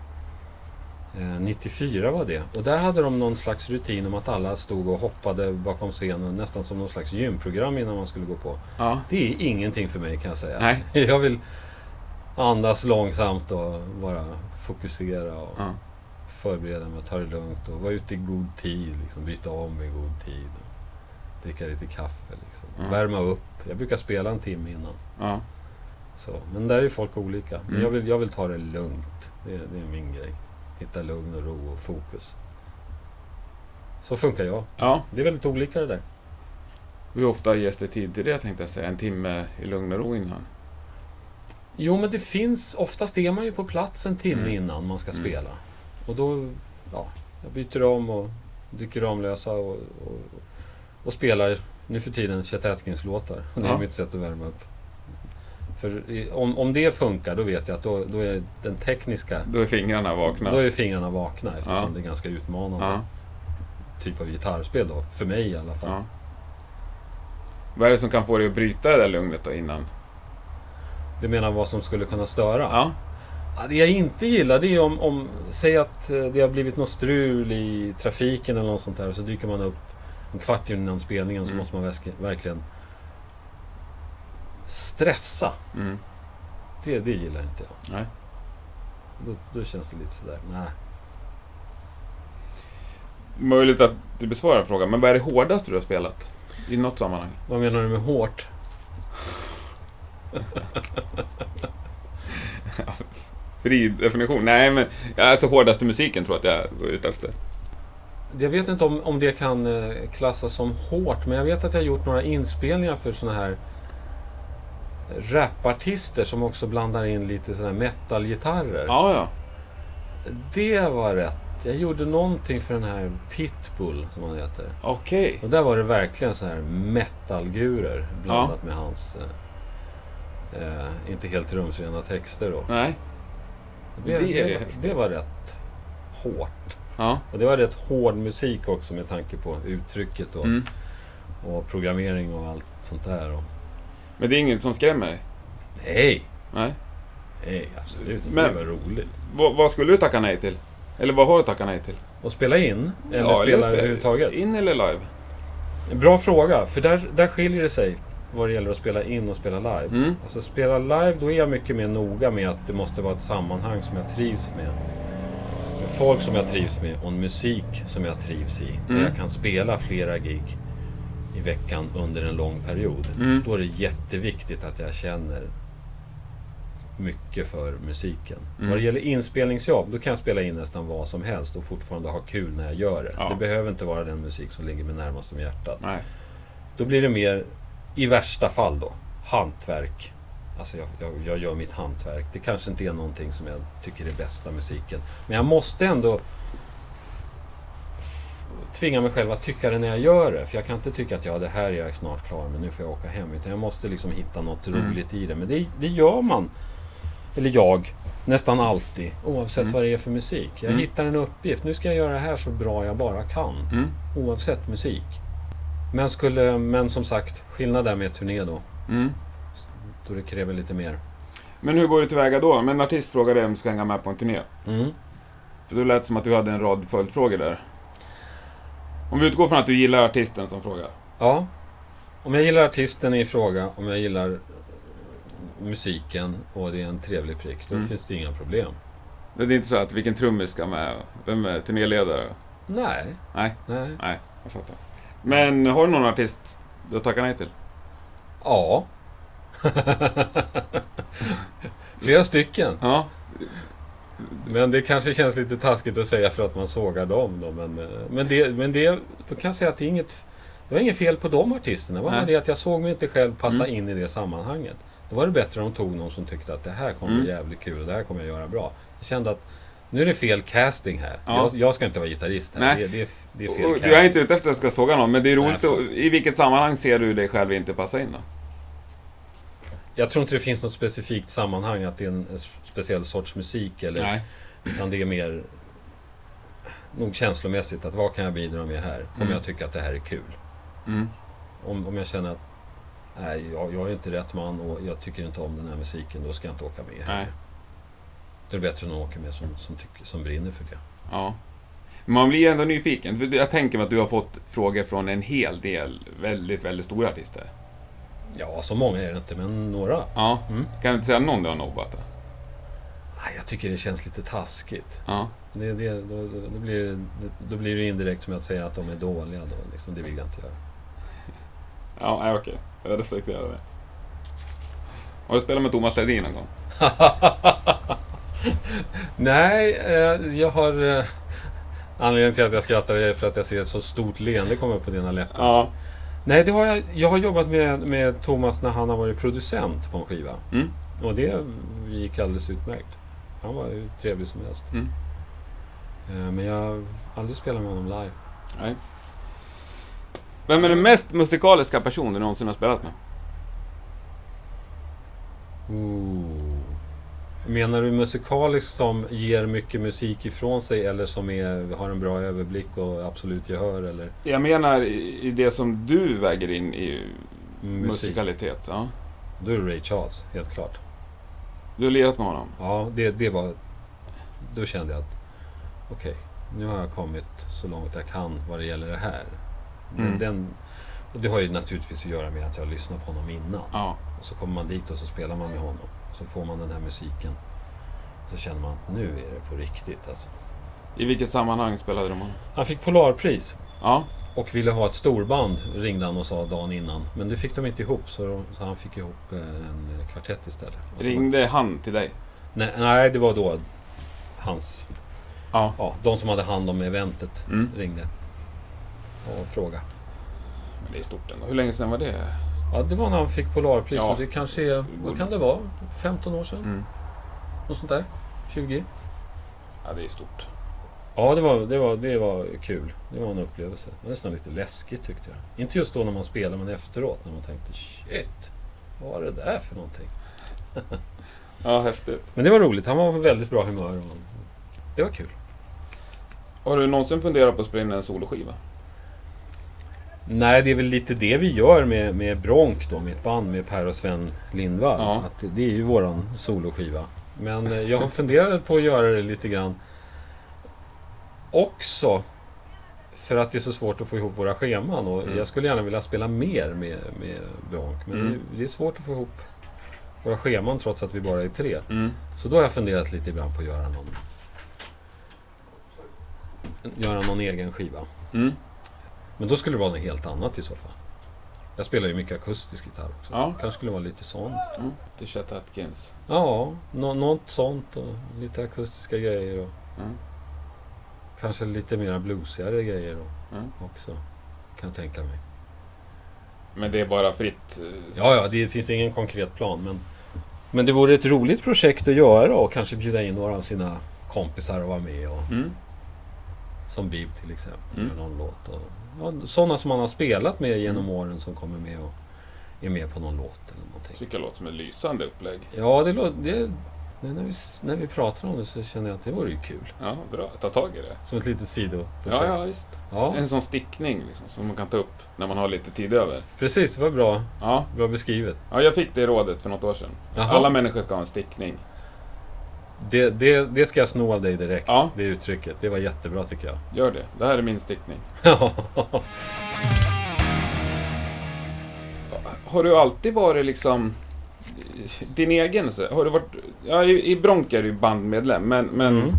Eh, 94 var det. Och där hade de någon slags rutin om att alla stod och hoppade bakom scenen. Nästan som någon slags gymprogram innan man skulle gå på. Ja. Det är ingenting för mig kan jag säga. Nej. Jag vill andas långsamt och bara fokusera och ja. förbereda mig och ta det lugnt och vara ute i god tid. Liksom, byta om i god tid. Dricka lite kaffe. Liksom. Mm. Värma upp. Jag brukar spela en timme innan. ja. Så, men där är folk olika. Men Mm. jag, vill, jag vill ta det lugnt. Det, det är min grej. Hitta lugn och ro och fokus. Så funkar jag. ja. Det är väldigt olika det där. Hur ofta ges det tid till det tänkte jag säga? En timme i lugn och ro innan? Jo, men det finns... Oftast är man ju på plats en timme Mm. innan man ska Mm. spela. Och då... Ja, jag byter om och dyker Ramlösa och, och, och spelar nu för tiden Chet Atkins-låtar. Det är Ja. mitt sätt att värma upp. För om, om det funkar, då vet jag att då, då är den tekniska... Då är fingrarna vakna. Då är fingrarna vakna eftersom Ja. det är ganska utmanande Ja. typ av gitarrspel då. För mig i alla fall. ja. Vad är det som kan få dig att bryta det där lugnet då innan? Du menar vad som skulle kunna störa? Ja. Ja, det jag inte gillar det är om, om... Säg att eh, det har blivit något strul i trafiken eller något sånt där. Och så dyker man upp en kvart innan spelningen så Mm. måste man verkligen stressa. Mm. Det, det gillar inte jag. Nej. Då, då känns det lite sådär, nej. Möjligt att du besvarar frågan, men vad är det hårdaste du har spelat? I något sammanhang? Vad menar du med hårt? Fri definition? Nej, men alltså hårdaste musiken tror jag att jag var ute efter. Jag vet inte om, om det kan eh, klassas som hårt, men jag vet att jag har gjort några inspelningar för såna här rapartister som också blandar in lite såna här metalgitarrer. Ja, ja. Det var rätt. Jag gjorde någonting för den här Pitbull, som han heter. Okej. Och där var det verkligen så här metalgurer blandat med hans eh, inte helt rumsrena texter då. Nej. Det, Det det, det var rätt hårt. Ja. Och det var rätt hård musik också med tanke på uttrycket och, Mm. och programmering och allt sånt där. Och, Men det är inget som skrämmer dig? nej, Nej. nej absolut inte. Men- Det var roligt. Vad, vad skulle du tacka nej till? Eller vad har du tackat nej till? Och spela in? Eller Ja, spela spe- överhuvudtaget? In eller live? Bra fråga, för där, där skiljer det sig vad det gäller att spela in och spela live. Mm. Alltså spela live, då är jag mycket mer noga med att det måste vara ett sammanhang som jag trivs med. Folk som jag trivs med och en musik som jag trivs i. Där Mm. jag kan spela flera gig i veckan under en lång period. Mm. Då är det jätteviktigt att jag känner mycket för musiken. Mm. Vad det gäller inspelningsjobb, då kan jag spela in nästan vad som helst och fortfarande ha kul när jag gör det. Ja. Det behöver inte vara den musik som ligger mig närmast om hjärtat. Nej. Då blir det mer, i värsta fall då, hantverk. Alltså jag, jag, jag gör mitt hantverk. Det kanske inte är någonting som jag tycker är bästa musiken. Men jag måste ändå tvinga mig själv att tycka det när jag gör det. För jag kan inte tycka att ja, det här är jag snart klar med, nu får jag åka hem. Utan jag måste liksom hitta något Mm. roligt i det. Men det, det gör man, eller jag, nästan alltid. Oavsett Mm. vad det är för musik. Jag Mm. hittar en uppgift. Nu ska jag göra det här så bra jag bara kan. Mm. Oavsett musik. Men, skulle, men som sagt, skillnad där med turné då. Mm. Då det kräver lite mer. Men hur går du tillväga då? Om en artist frågar dig om du ska hänga med på en turné. Mm. För då lät det som att du hade en rad följdfrågor där. Om vi utgår från att du gillar artisten som frågar. Ja. Om jag gillar artisten i fråga, om jag gillar musiken och det är en trevlig prick, då Mm. finns det inga problem. Det är inte så att vilken trummis ska med? Vem är turnéledare? Nej, Nej, nej. nej, jag fattar. Men har du någon artist du har tackat nej till? Ja. Flera stycken. Ja. Men det kanske känns lite taskigt att säga för att man sågar dem då. Men, eh, men, det, men det, då kan jag säga att det är inget... Det var inget fel på de artisterna. Det var bara det att jag såg mig inte själv passa Mm. in i det sammanhanget. Då var det bättre om de tog någon som tyckte att det här kommer bli Mm. jävligt kul och det här kommer jag göra bra. Jag kände att Nu är det fel casting här. Ja. Jag, jag ska inte vara gitarrist här. Det, det, det är fel Och casting. Du är inte ute efter att jag ska såga någon, men det är roligt Nej, att, I vilket sammanhang ser du dig själv inte passa in då? Jag tror inte det finns något specifikt sammanhang att det är en speciell sorts musik. Eller, Nej. Utan det är mer nog känslomässigt. att Vad kan jag bidra med här? Kommer Mm. jag tycka att det här är kul? Mm. Om, om jag känner att nej, jag, jag är inte rätt man och jag tycker inte om den här musiken. Då ska jag inte åka med. Nej. Det är bättre att åka med som, som, tycker, som brinner för det. Ja. Man blir ju ändå nyfiken. Jag tänker mig att du har fått frågor från en hel del väldigt, väldigt stora artister. Ja, så många är det inte, men några. Ja. Mm. Kan du inte säga någon du har nobbat? Jag tycker det känns lite taskigt. Ja. Det, det, då, då, blir, det- då blir det indirekt som att säga att de är dåliga. Då, liksom, det vill jag inte göra. Ja, okej. Jag respekterar det. Har du spelat med Thomas Ledin någon gång? Nej, eh, jag har... Eh, anledningen till att jag skrattar är för att jag ser ett så stort leende komma upp på dina läppar. Ja. Nej, det har jag, jag har jobbat med, med Thomas när han har varit producent på en skiva. Mm. Och det gick alldeles utmärkt. Han var ju trevlig som helst. Mm. Eh, men jag har aldrig spelat med honom live. Nej. Vem är den mest musikaliska person du någonsin har spelat med? Ooh. Menar du musikaliskt som ger mycket musik ifrån sig eller som är, har en bra överblick och absolut gehör? Eller Jag menar i i det som du väger in i musik? musikalitet. Ja. Då är det Ray Charles, helt klart. Du har lirat med honom? Ja, det, det var... Då kände jag att okej, nu har jag kommit så långt jag kan vad det gäller det här. Mm. Den, och det har ju naturligtvis att göra med att jag har lyssnat på honom innan. Ja. Och så kommer man dit och så spelar man med honom. Så får man den här musiken. Så känner man att nu är det på riktigt alltså. I vilket sammanhang spelade med honom? Han fick Polarpris Ja. och ville ha ett storband ringde han och sa dagen innan. Men det fick de inte ihop så, de, så han fick ihop eh, en kvartett istället. Och så- Ringde han till dig? Nej, nej, det var då hans... Ja. Ja, de som hade hand om eventet Mm. ringde och frågade. Men det är stort ändå. Hur länge sedan var det? Ja, det var när han fick Polarpris. Ja. Det kanske är... Vad kan det vara? 15 år sedan? Mm. Något sånt där? 20? Ja, det är stort. Ja, det var, det, var, det var kul. Det var en upplevelse. Det var nästan lite läskigt tyckte jag. Inte just då när man spelade, men efteråt när man tänkte shit, vad var det där för någonting? Ja, häftigt. Men det var roligt. Han var på väldigt bra humör. Och det var kul. Har du någonsin funderat på att spela in en soloskiva? Nej, det är väl lite det vi gör med, med Bronk då, mitt band med Per och Sven Lindvall. Ja. Att det- det är ju våran soloskiva. Men eh, jag har funderat på att göra det lite grann också för att det är så svårt att få ihop våra scheman. Och Mm. Jag skulle gärna vilja spela mer med, med Bronk. Men Mm. det, det är svårt att få ihop våra scheman trots att vi bara är tre. Mm. Så då har jag funderat lite ibland på att göra någon, göra någon egen skiva. Mm. Men då skulle det vara något helt annat i så fall. Jag spelar ju mycket akustisk gitarr också. Ja. kanske skulle vara lite sånt. Mm. Till Chet Atkins. Ja, nå- något sånt och lite akustiska grejer. Och Mm. Kanske lite mer bluesigare grejer och, Mm. också. Kan jag tänka mig. Men det är bara fritt? eh, Ja, ja, det finns ingen konkret plan. Men, men det vore ett roligt projekt att göra och kanske bjuda in några av sina kompisar att vara med. Och, Mm. som Bib till exempel. Mm. Någon låt. Och, ja, sådana som man har spelat med genom Mm. åren som kommer med och är med på någon låt eller någonting. Tycker jag låter som ett lysande upplägg. Ja, det. Det, det, när, vi, när vi pratar om det så känner jag att det vore ju kul. Ja, bra. Ta tag i det. Som ett litet sidoprojekt. Ja, ja, visst. Ja, En sån stickning liksom, som man kan ta upp när man har lite tid över. precis. Det var bra, Ja, bra beskrivet. ja jag fick det rådet för något år sedan. Jaha. Alla människor ska ha en stickning. Det, det, det ska jag sno av dig direkt. Ja. Det uttrycket. Det var jättebra tycker jag. Gör det. Det här är min stickning. Har du alltid varit liksom din egen? så- Har du varit... Ja, i, i Bronk är du bandmedlem, men, men Mm.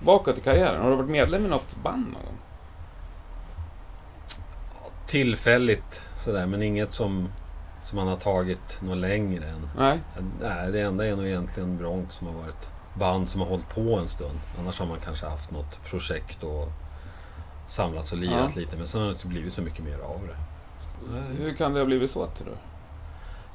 bakåt i karriären, har du varit medlem i något band någon gång? Tillfälligt sådär, men inget som, som man har tagit något längre än. Nej. Nej, det enda är nog egentligen Bronk som har varit band som har hållit på en stund. Annars har man kanske haft något projekt och samlats och lirat Ja. lite. Men sen har det inte blivit så mycket mer av det. Hur kan det ha blivit så tror du?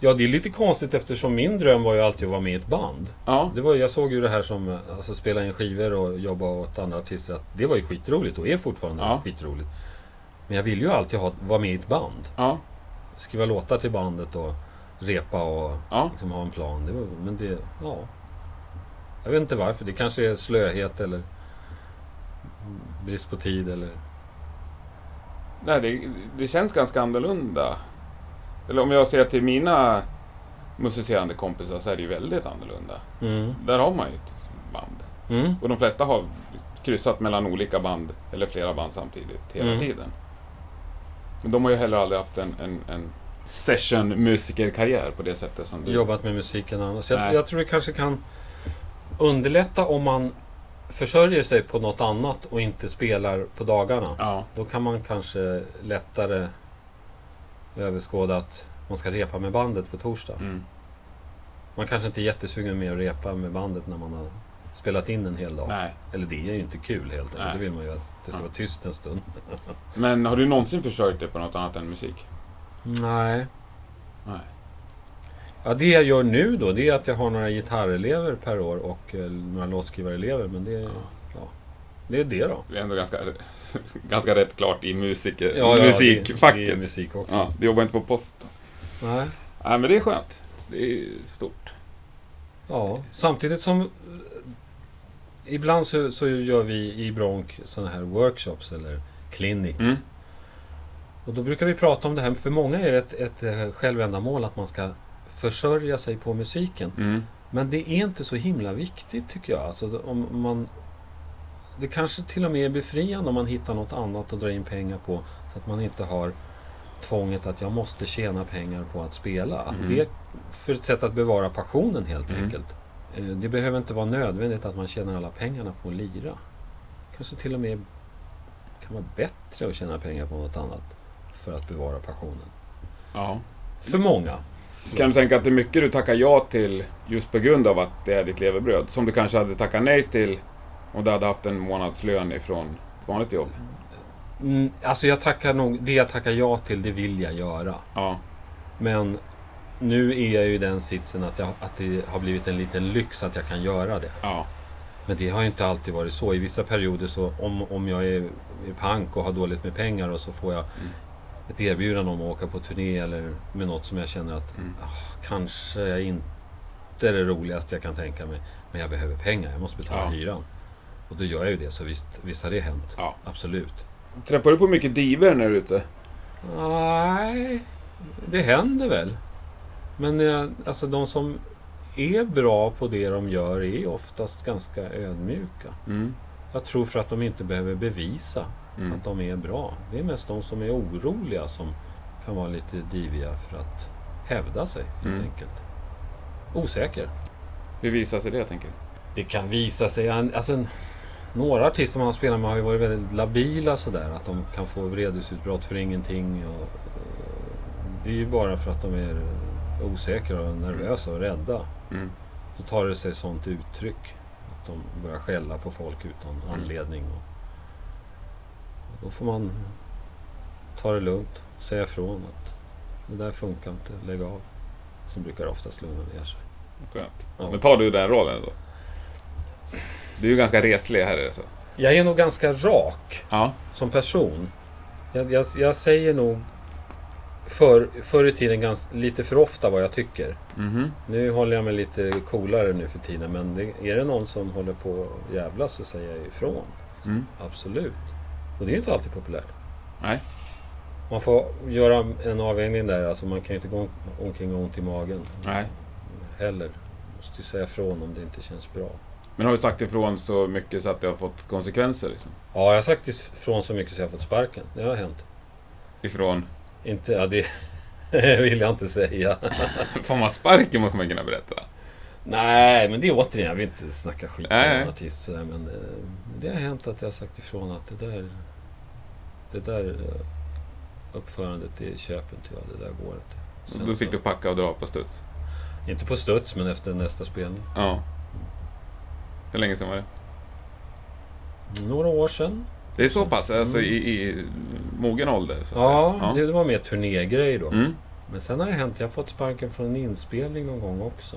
Ja, det är lite konstigt eftersom min dröm var ju alltid att vara med i ett band. Ja. Det var, jag såg ju det här som alltså, spela in skivor och jobba åt andra artister. Att det var ju skitroligt och är fortfarande Ja. skitroligt. Men jag vill ju alltid ha, vara med i ett band. Ja. Skriva låtar till bandet och repa och Ja. liksom ha en plan. Det var, men det, ja. Jag vet inte varför. Det kanske är slöhet eller brist på tid eller... Nej, det, det känns ganska annorlunda. Eller om jag ser till mina musicerande kompisar så är det ju väldigt annorlunda. Mm. Där har man ju ett band. Mm. Och de flesta har kryssat mellan olika band, eller flera band samtidigt, hela Mm. tiden. Men de har ju heller aldrig haft en, en, en session-musikerkarriär på det sättet som du. Jobbat med musiken annars. Jag, jag tror det kanske kan underlätta om man försörjer sig på något annat och inte spelar på dagarna. Ja, Då kan man kanske lättare överskåda att man ska repa med bandet på torsdag. mm. Man kanske inte är jättesugen med att repa med bandet när man har spelat in en hel dag. nej. Eller det är ju inte kul helt enkelt. Nej. Det vill man ju att det ska Ja. vara tyst en stund. Men har du någonsin försörjt dig på något annat än musik? Nej. Nej. Ja, det jag gör nu då, det är att jag har några gitarrelever per år och eh, några låtskrivarelever. Men det, ja. Det är det då. Det är ändå ganska, ganska rätt klart i musiker, Ja, ja, det- är musikfacket. musik också. Ja, du jobbar inte på posten. Nej. Nej, men det är skönt. Det är stort. Ja, samtidigt som... Ibland så, så gör vi i Bronk sådana här workshops eller clinics. Mm. Och då brukar vi prata om det här. För många är det ett, ett eh, självändamål att man ska försörja sig på musiken. Mm. Men det är inte så himla viktigt tycker jag. Alltså, om man, det kanske till och med är befriande om man hittar något annat att dra in pengar på. Så att man inte har tvånget att jag måste tjäna pengar på att spela. Mm. Det är för ett sätt att bevara passionen helt Mm. enkelt. Eh, Det behöver inte vara nödvändigt att man tjänar alla pengarna på att lira. Kanske till och med kan vara bättre att tjäna pengar på något annat för att bevara passionen. Ja. För många. Kan du tänka att det är mycket du tackar ja till just på grund av att det är ditt levebröd? Som du kanske hade tackat nej till om du hade haft en månadslön ifrån ett vanligt jobb? Mm, alltså jag tackar nog, det jag tackar ja till, det vill jag göra. Ja. Men nu är jag ju i den sitsen att, jag, att det har blivit en liten lyx att jag kan göra det. Ja. Men det har inte alltid varit så. I vissa perioder så om, om jag är, är pank och har dåligt med pengar och så får jag Mm. ett erbjudande om att åka på turné eller med något som jag känner att Mm. ah, kanske inte är det roligaste jag kan tänka mig. Men jag behöver pengar, jag måste betala Ja. hyran. Och då gör jag ju det, så visst, visst har det hänt. Ja. Absolut. Träffar du på mycket diver när du är ute? Nej, det händer väl. Men eh, alltså de som är bra på det de gör är oftast ganska ödmjuka. Mm. Jag tror för att de inte behöver bevisa Mm. att de är bra. Det är mest de som är oroliga som kan vara lite diviga för att hävda sig helt Mm. enkelt. Osäker. Hur visar sig det, tänker du? Det kan visa sig... Alltså, en- några artister man har spelat med har ju varit väldigt labila sådär. Att de kan få vredesutbrott för ingenting. Och, det är ju bara för att de är osäkra och nervösa och rädda. Mm. Så tar det sig sånt uttryck. Att de börjar skälla på folk utan Mm. anledning. Och, och då får man ta det lugnt. Säga ifrån att det där funkar inte. Lägg av. Så brukar det oftast lugna ner sig. Skönt. Ja. Men tar du den rollen då? Du är ju ganska reslig här. Alltså. Jag är nog ganska rak. Ja. som person. Jag, jag, jag säger nog för, förr i tiden ganska, lite för ofta vad jag tycker. Mhm. Nu håller jag mig lite coolare nu för tiden. Men det, är det någon som håller på att jävlas så säger jag ifrån. Mm. Absolut. Och det är inte alltid populärt. Nej. Man får göra en avvägning där. Alltså man kan ju inte gå omkring och ont i magen Nej. heller. Måste ju säga ifrån om det inte känns bra. Men har du sagt ifrån så mycket så att det har fått konsekvenser? Liksom? Ja, jag har sagt ifrån så mycket så jag har fått sparken. Det har hänt. Ifrån... Inte, ja det vill jag inte säga. Får man sparken måste man kunna berätta. Nej, men det är återigen, jag vill inte snacka skit om en artist sådär, men eh, det har hänt att jag har sagt ifrån att det där, det där eh, uppförandet, det köper inte jag, det där går inte. Sen Då fick så- du packa och dra på studs. Inte på studs, men efter nästa spelning. Ja. Hur länge sedan var det? Några år sedan. Det är så pass, alltså i, i mogen ålder? Ja, säga. Det, det var mer turnégrej då. Mm. Men sen har det hänt, jag har fått sparken från en inspelning någon gång också.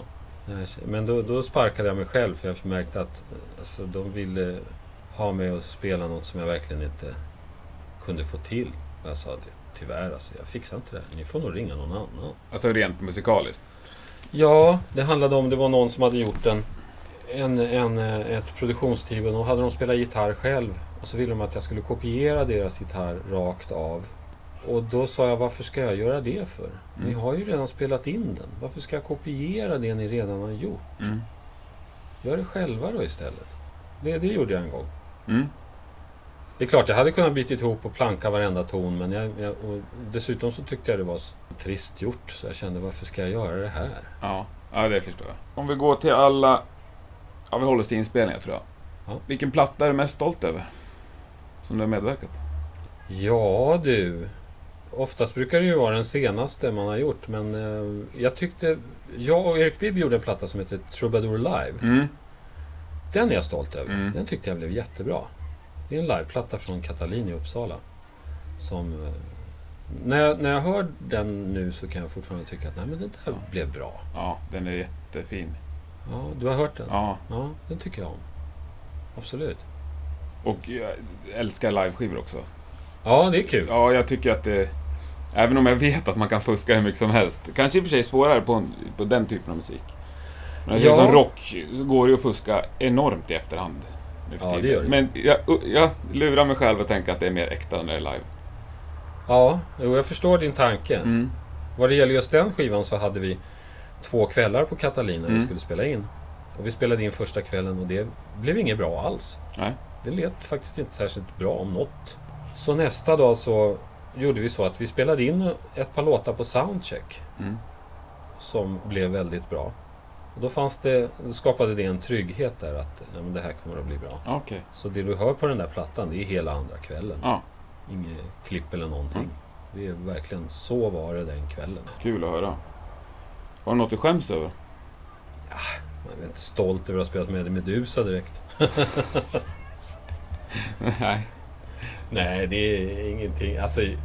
Men då, då sparkade jag mig själv för jag märkte att alltså, de ville ha mig att spela något som jag verkligen inte kunde få till. Jag sa det, tyvärr alltså, jag fixar inte det. Ni får nog ringa någon annan. Alltså rent musikaliskt? Ja, det handlade om, det var någon som hade gjort en, en, en, ett produktionsteam och då hade de spelat gitarr själv. Och så ville de att jag skulle kopiera deras gitarr rakt av. Och då sa jag, varför ska jag göra det för? Mm. Ni har ju redan spelat in den. Varför ska jag kopiera det ni redan har gjort? Mm. Gör det själva då istället. Det, det gjorde jag en gång. Mm. Det är klart, jag hade kunnat bita ihop och planka varenda ton. Men jag, jag dessutom så tyckte jag det var trist gjort. Så jag kände, varför ska jag göra det här? Ja, ja det förstår jag. Om vi går till alla... Ja, vi håller oss till inspelningar tror jag. Ja. Vilken platta är du mest stolt över? Som du har medverkat på? Ja du. Oftast brukar det ju vara den senaste man har gjort. Men eh, jag tyckte... Jag och Erik Bibb gjorde en platta som heter Troubadour Live. Mm. Den är jag stolt över. Mm. Den tyckte jag blev jättebra. Det är en liveplatta från Katalin i Uppsala. Som... Eh, när jag, när jag hör den nu så kan jag fortfarande tycka att nej, men det där ja. blev bra. Ja, den är jättefin. Ja, du har hört den? Ja. Ja, den tycker jag om. Absolut. Och jag älskar liveskivor också. Ja, det är kul. Ja, jag tycker att det... Även om jag vet att man kan fuska hur mycket som helst. Kanske i och för sig svårare på, på den typen av musik. Men ja. som rock går ju att fuska enormt i efterhand. Ja, det gör det. Men jag, jag lurar mig själv att tänka att det är mer äkta när det är live. Ja, jag förstår din tanke. Mm. Vad det gäller just den skivan så hade vi två kvällar på Catalina mm. vi skulle spela in. Och vi spelade in första kvällen och det blev inget bra alls. Nej. Det lät faktiskt inte särskilt bra om något. Så nästa dag så gjorde vi så att vi spelade in ett par låtar på soundcheck. Mm. Som blev väldigt bra. Och då fanns det, då skapade det en trygghet där att ja, men det här kommer att bli bra. Okay. Så det du hör på den där plattan det är hela andra kvällen. Ja. Inget klipp eller någonting. Mm. Det är verkligen så var det den kvällen. Kul att höra. Var det något du skäms över? Ja, jag är inte stolt över att ha spelat med i Medusa direkt. Nej. Nej, det är ingenting. Alltså, Okej,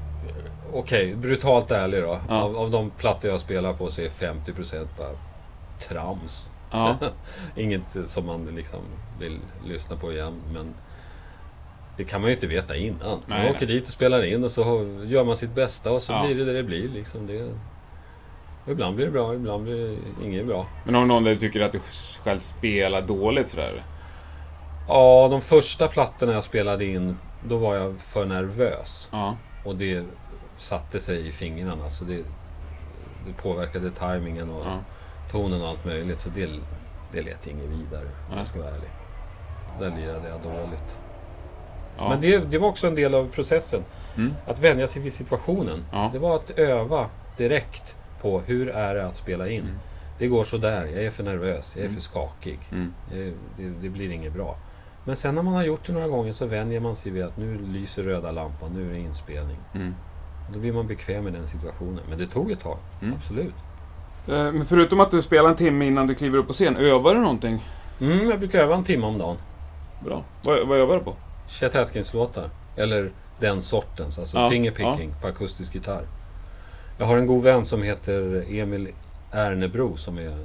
okay, brutalt ärlig då. Ja. Av, av de plattor jag spelar på så är 50% bara trams. Ja. Inget som man liksom vill lyssna på igen. Men det kan man ju inte veta innan. Man nej, åker nej. dit och spelar in och så gör man sitt bästa och så ja. blir det det det blir. Liksom det, ibland blir det bra, ibland blir det inget bra. Men har du någon där du tycker att du själv spelar dåligt sådär? Ja, de första plattorna jag spelade in, då var jag för nervös. Ja. Och det satte sig i fingrarna. Så det, det påverkade tajmingen och ja. tonen och allt möjligt. Så det, det lät inget vidare, om jag ska vara ärlig. Där lirade jag dåligt. Ja. Men det, det var också en del av processen. Mm. Att vänja sig vid situationen. Det var att öva direkt på hur är det att spela in. Mm. Det går så där. jag är för nervös, jag är mm. för skakig. Mm. Det, det, det, blir inget bra. Men sen när man har gjort det några gånger så vänjer man sig vid att nu lyser röda lampan, nu är det inspelning. Mm. Då blir man bekväm i den situationen. Men det tog ett tag, mm. absolut. Eh, men förutom att du spelar en timme innan du kliver upp på scen, övar du någonting? Mm, jag brukar öva en timme om dagen. Bra. Vad, vad övar du på? Chet Atkins-låtar. Eller den sortens, alltså ja, fingerpicking ja. på akustisk gitarr. Jag har en god vän som heter Emil Ernebro som är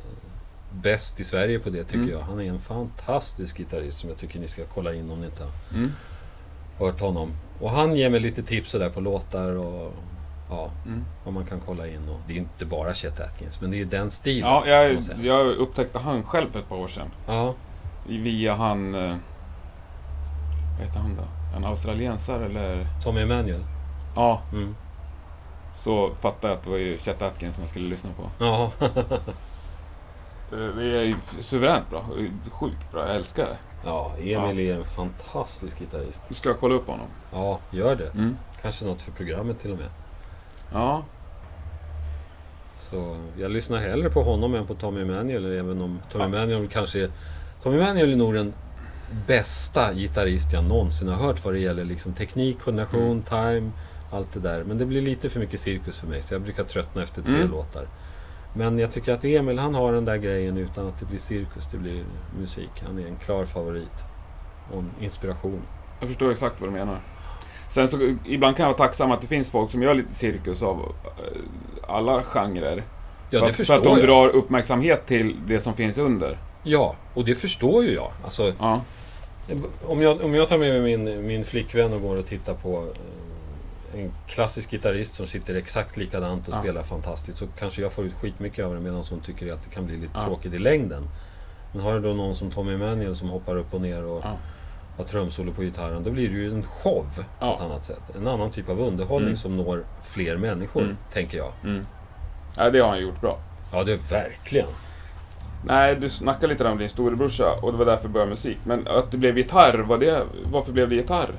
bäst i Sverige på det tycker mm. jag. Han är en fantastisk gitarrist som jag tycker ni ska kolla in om ni inte har mm. hört honom. Och han ger mig lite tips där på låtar och ja, mm. vad man kan kolla in. Och det är inte bara Chet Atkins, men det är den stilen. Ja, jag, jag upptäckte han själv för ett par år sedan. Ja. Via han... Eh, vad heter han då? En australiensare eller? Tommy Emanuel? Ja. Mm. Så fattade jag att det var ju Chet Atkins som jag skulle lyssna på. Ja. Eh, det är ju suveränt bra. Sjukt bra. Jag älskar det. Ja, Emil ja. är en fantastisk gitarrist. Du ska kolla upp honom. Ja, gör det. Mm. Kanske något för programmet till och med. Ja. Så jag lyssnar hellre på honom än på Tommy Emanuel. Även om Tommy ja. Emanuel kanske är... Tommy Emanuel är nog den bästa gitarrist jag någonsin har hört vad det gäller liksom teknik, koordination, mm. time, allt det där. Men det blir lite för mycket cirkus för mig så jag brukar tröttna efter tre mm. låtar. Men jag tycker att Emil han har den där grejen utan att det blir cirkus, det blir musik. Han är en klar favorit. Och en inspiration. Jag förstår exakt vad du menar. Sen så, ibland kan jag vara tacksam att det finns folk som gör lite cirkus av eh, alla genrer. Ja, för, det att, för förstår att de jag. drar uppmärksamhet till det som finns under. Ja, och det förstår ju jag. Alltså, Ja, om, jag om jag tar med mig min, min flickvän och går och tittar på eh, en klassisk gitarrist som sitter exakt likadant och Ja. spelar fantastiskt så kanske jag får ut skitmycket av det medan hon tycker att det kan bli lite Ja. tråkigt i längden. Men har du då någon som Tommy Emmanuel som hoppar upp och ner och Ja. har trumsolo på gitarren, då blir det ju en show på Ja. ett annat sätt. En annan typ av underhållning Mm. som når fler människor, Mm. tänker jag. mm. ja, det har han gjort bra. Ja, det är verkligen. Nej, du snackade lite om din storebrorsa och det var därför jag började musik. Men att det blev gitarr, var det, varför blev det gitarr?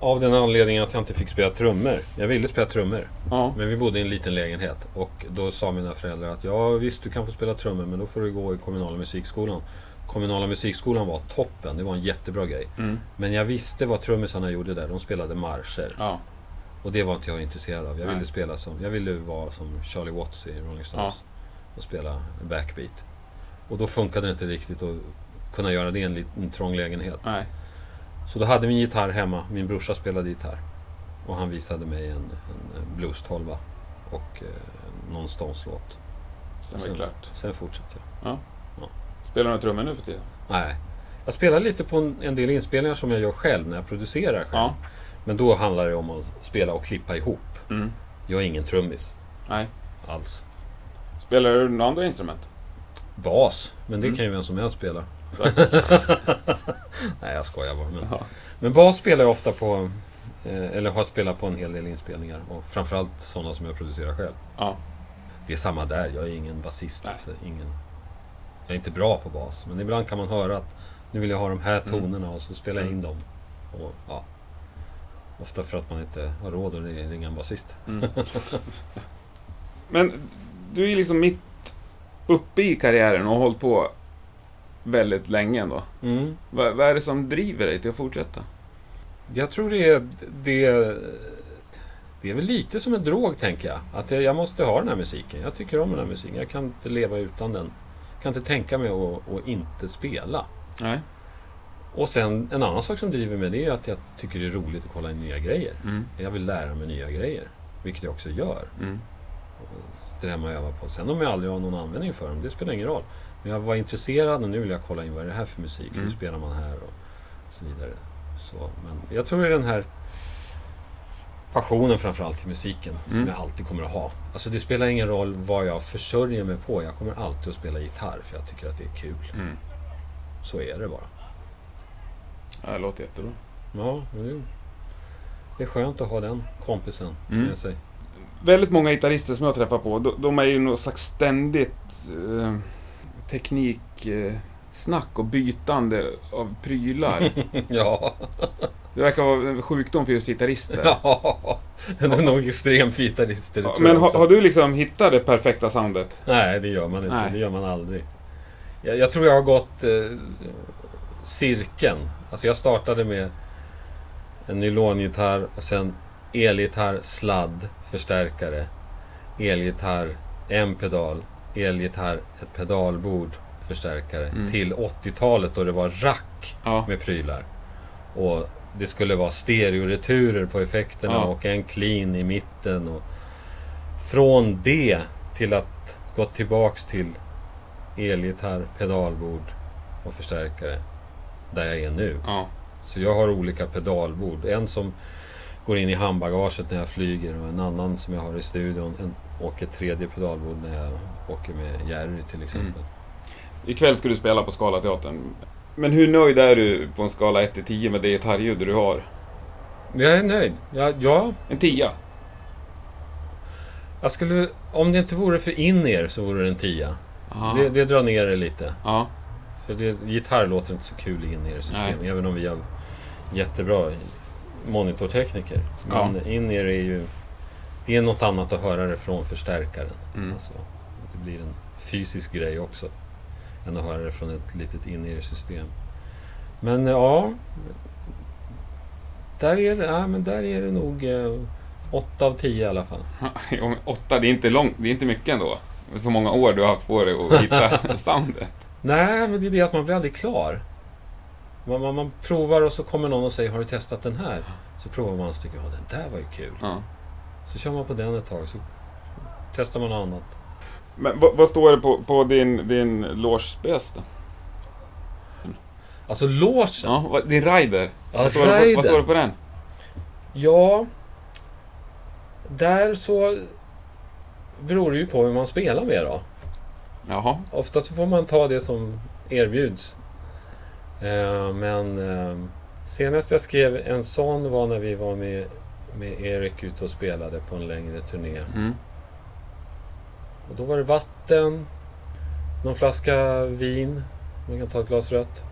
Av den anledningen att jag inte fick spela trummor. Jag ville spela trummor. Ja, Men vi bodde i en liten lägenhet och då sa mina föräldrar att ja visst du kan få spela trummor men då får du gå i kommunala musikskolan. Kommunala musikskolan var toppen, det var en jättebra grej. mm. Men jag visste vad trummisarna gjorde där, de spelade marscher. ja, Och det var inte jag intresserad av. Jag Nej. ville spela som, jag ville vara som Charlie Watts i Rolling Stones. Och spela backbeat. Och då funkade det inte riktigt att kunna göra det i en liten trång lägenhet. nej. Så då hade vi en gitarr hemma. Min brorsa spelade gitarr. Och han visade mig en, en blues 12 och eh, någon Stones-låt. Sen var det klart. Sen fortsatte jag. Spelar du trummor nu för tiden? Nej. Jag spelar lite på en, en del inspelningar som jag gör själv när jag producerar själv. Ja. Men då handlar det om att spela och klippa ihop. Mm. Jag är ingen trummis Nej. alls. Spelar du några andra instrument? Bas, men det Mm. kan ju vem som helst spela. Nej, jag skojar bara. Men, Ja. men bas spelar jag ofta på, eh, eller har spelat på en hel del inspelningar. Och framförallt sådana som jag producerar själv. Ja. Det är samma där, jag är ingen basist. Alltså, ingen, jag är inte bra på bas, men ibland kan man höra att nu vill jag ha de här Mm. tonerna och så spelar jag in Mm. dem. Och, ja, ofta för att man inte har råd att ringa en basist. Mm. Men du är liksom mitt uppe i karriären och har hållit på väldigt länge ändå. Mm. Vad, vad är det som driver dig till att fortsätta? Jag tror det är, det, det är väl lite som en drog, tänker jag. Att jag, jag måste ha den här musiken. Jag tycker om den här musiken. Jag kan inte leva utan den. Jag kan inte tänka mig att, att inte spela. Nej. Och sen en annan sak som driver mig det är att jag tycker det är roligt att kolla in nya grejer. Mm. Jag vill lära mig nya grejer. Vilket jag också gör. Mm. Hemma och övar på. Sen om jag aldrig har någon användning för dem, det spelar ingen roll. Men jag var intresserad och nu vill jag kolla in vad är det här för musik? Mm. Hur spelar man här? Och så vidare. Så, men jag tror det är den här passionen framförallt till musiken som Mm. jag alltid kommer att ha. Alltså det spelar ingen roll vad jag försörjer mig på. Jag kommer alltid att spela gitarr för jag tycker att det är kul. Mm. Så är det bara. Ja, det låter jättebra. Ja, det, det är skönt att ha den kompisen Mm. med sig. Väldigt många gitarrister som jag träffar på, de, de är ju något slags ständigt eh, tekniksnack och bytande av prylar. ja. Det verkar vara en sjukdom för just gitarrister. ja, den är nog extrem för gitarrister. det Ja, Men har, har du liksom hittat det perfekta soundet? Nej, det gör man inte. Nej. Det gör man aldrig. Jag, jag tror jag har gått eh, cirkeln. Alltså jag startade med en nylongitarr och sen elgitarr, sladd, förstärkare. Elgitarr, en pedal. Elgitarr, ett pedalbord, förstärkare. Mm. Till 80-talet då det var rack Ja. med prylar. Och det skulle vara stereoreturer på effekterna Ja. och en clean i mitten. Och från det till att gå tillbaks till elgitarr, pedalbord och förstärkare. Där jag är nu. Ja. Så jag har olika pedalbord. En som går in i handbagaget när jag flyger och en annan som jag har i studion. En, ett tredje pedalbord när jag åker med Jerry till exempel. Ikväll ska du spela på Scalateatern. Men hur nöjd är du på en skala 1 till 10 med det gitarrljud du har? Jag är nöjd. Ja, ja, En 10? jag skulle... Om det inte vore för in-ear så vore det en tia. Ja. Det, det drar ner det lite. ja. För det, gitarr låter inte så kul i in-ear-system. Nej. Även om vi har jättebra monitortekniker. Men in-ear är ju... Det är något annat att höra det från förstärkaren. Mm. Alltså, det blir en fysisk grej också. Än att höra det från ett litet in-ear-system. Men ja... Där är det, ja, men där är det nog eh, 8 av 10 i alla fall. Jo, men Åtta, det är inte långt, det är inte mycket ändå. Så många år du har haft på dig att hitta soundet. Nej, men det är det att man blir aldrig klar. Man, man, man provar och så kommer någon och säger Har du testat den här? Så provar man och så tycker ja den där var ju kul. Ja. Så kör man på den ett tag så testar man något annat. Men vad, står det på, på din, din loge-spec då? Alltså logen. Ja, din rider. Ja, vad, står det på, rider. vad står det på den? Ja, där så beror det ju på hur man spelar med då. Jaha. Ofta så får man ta det som erbjuds. Eh, men eh, senast jag skrev en sån var när vi var med, med Erik ute och spelade på en längre turné. Mm. Och då var det vatten, någon flaska vin, man kan ta ett glas rött.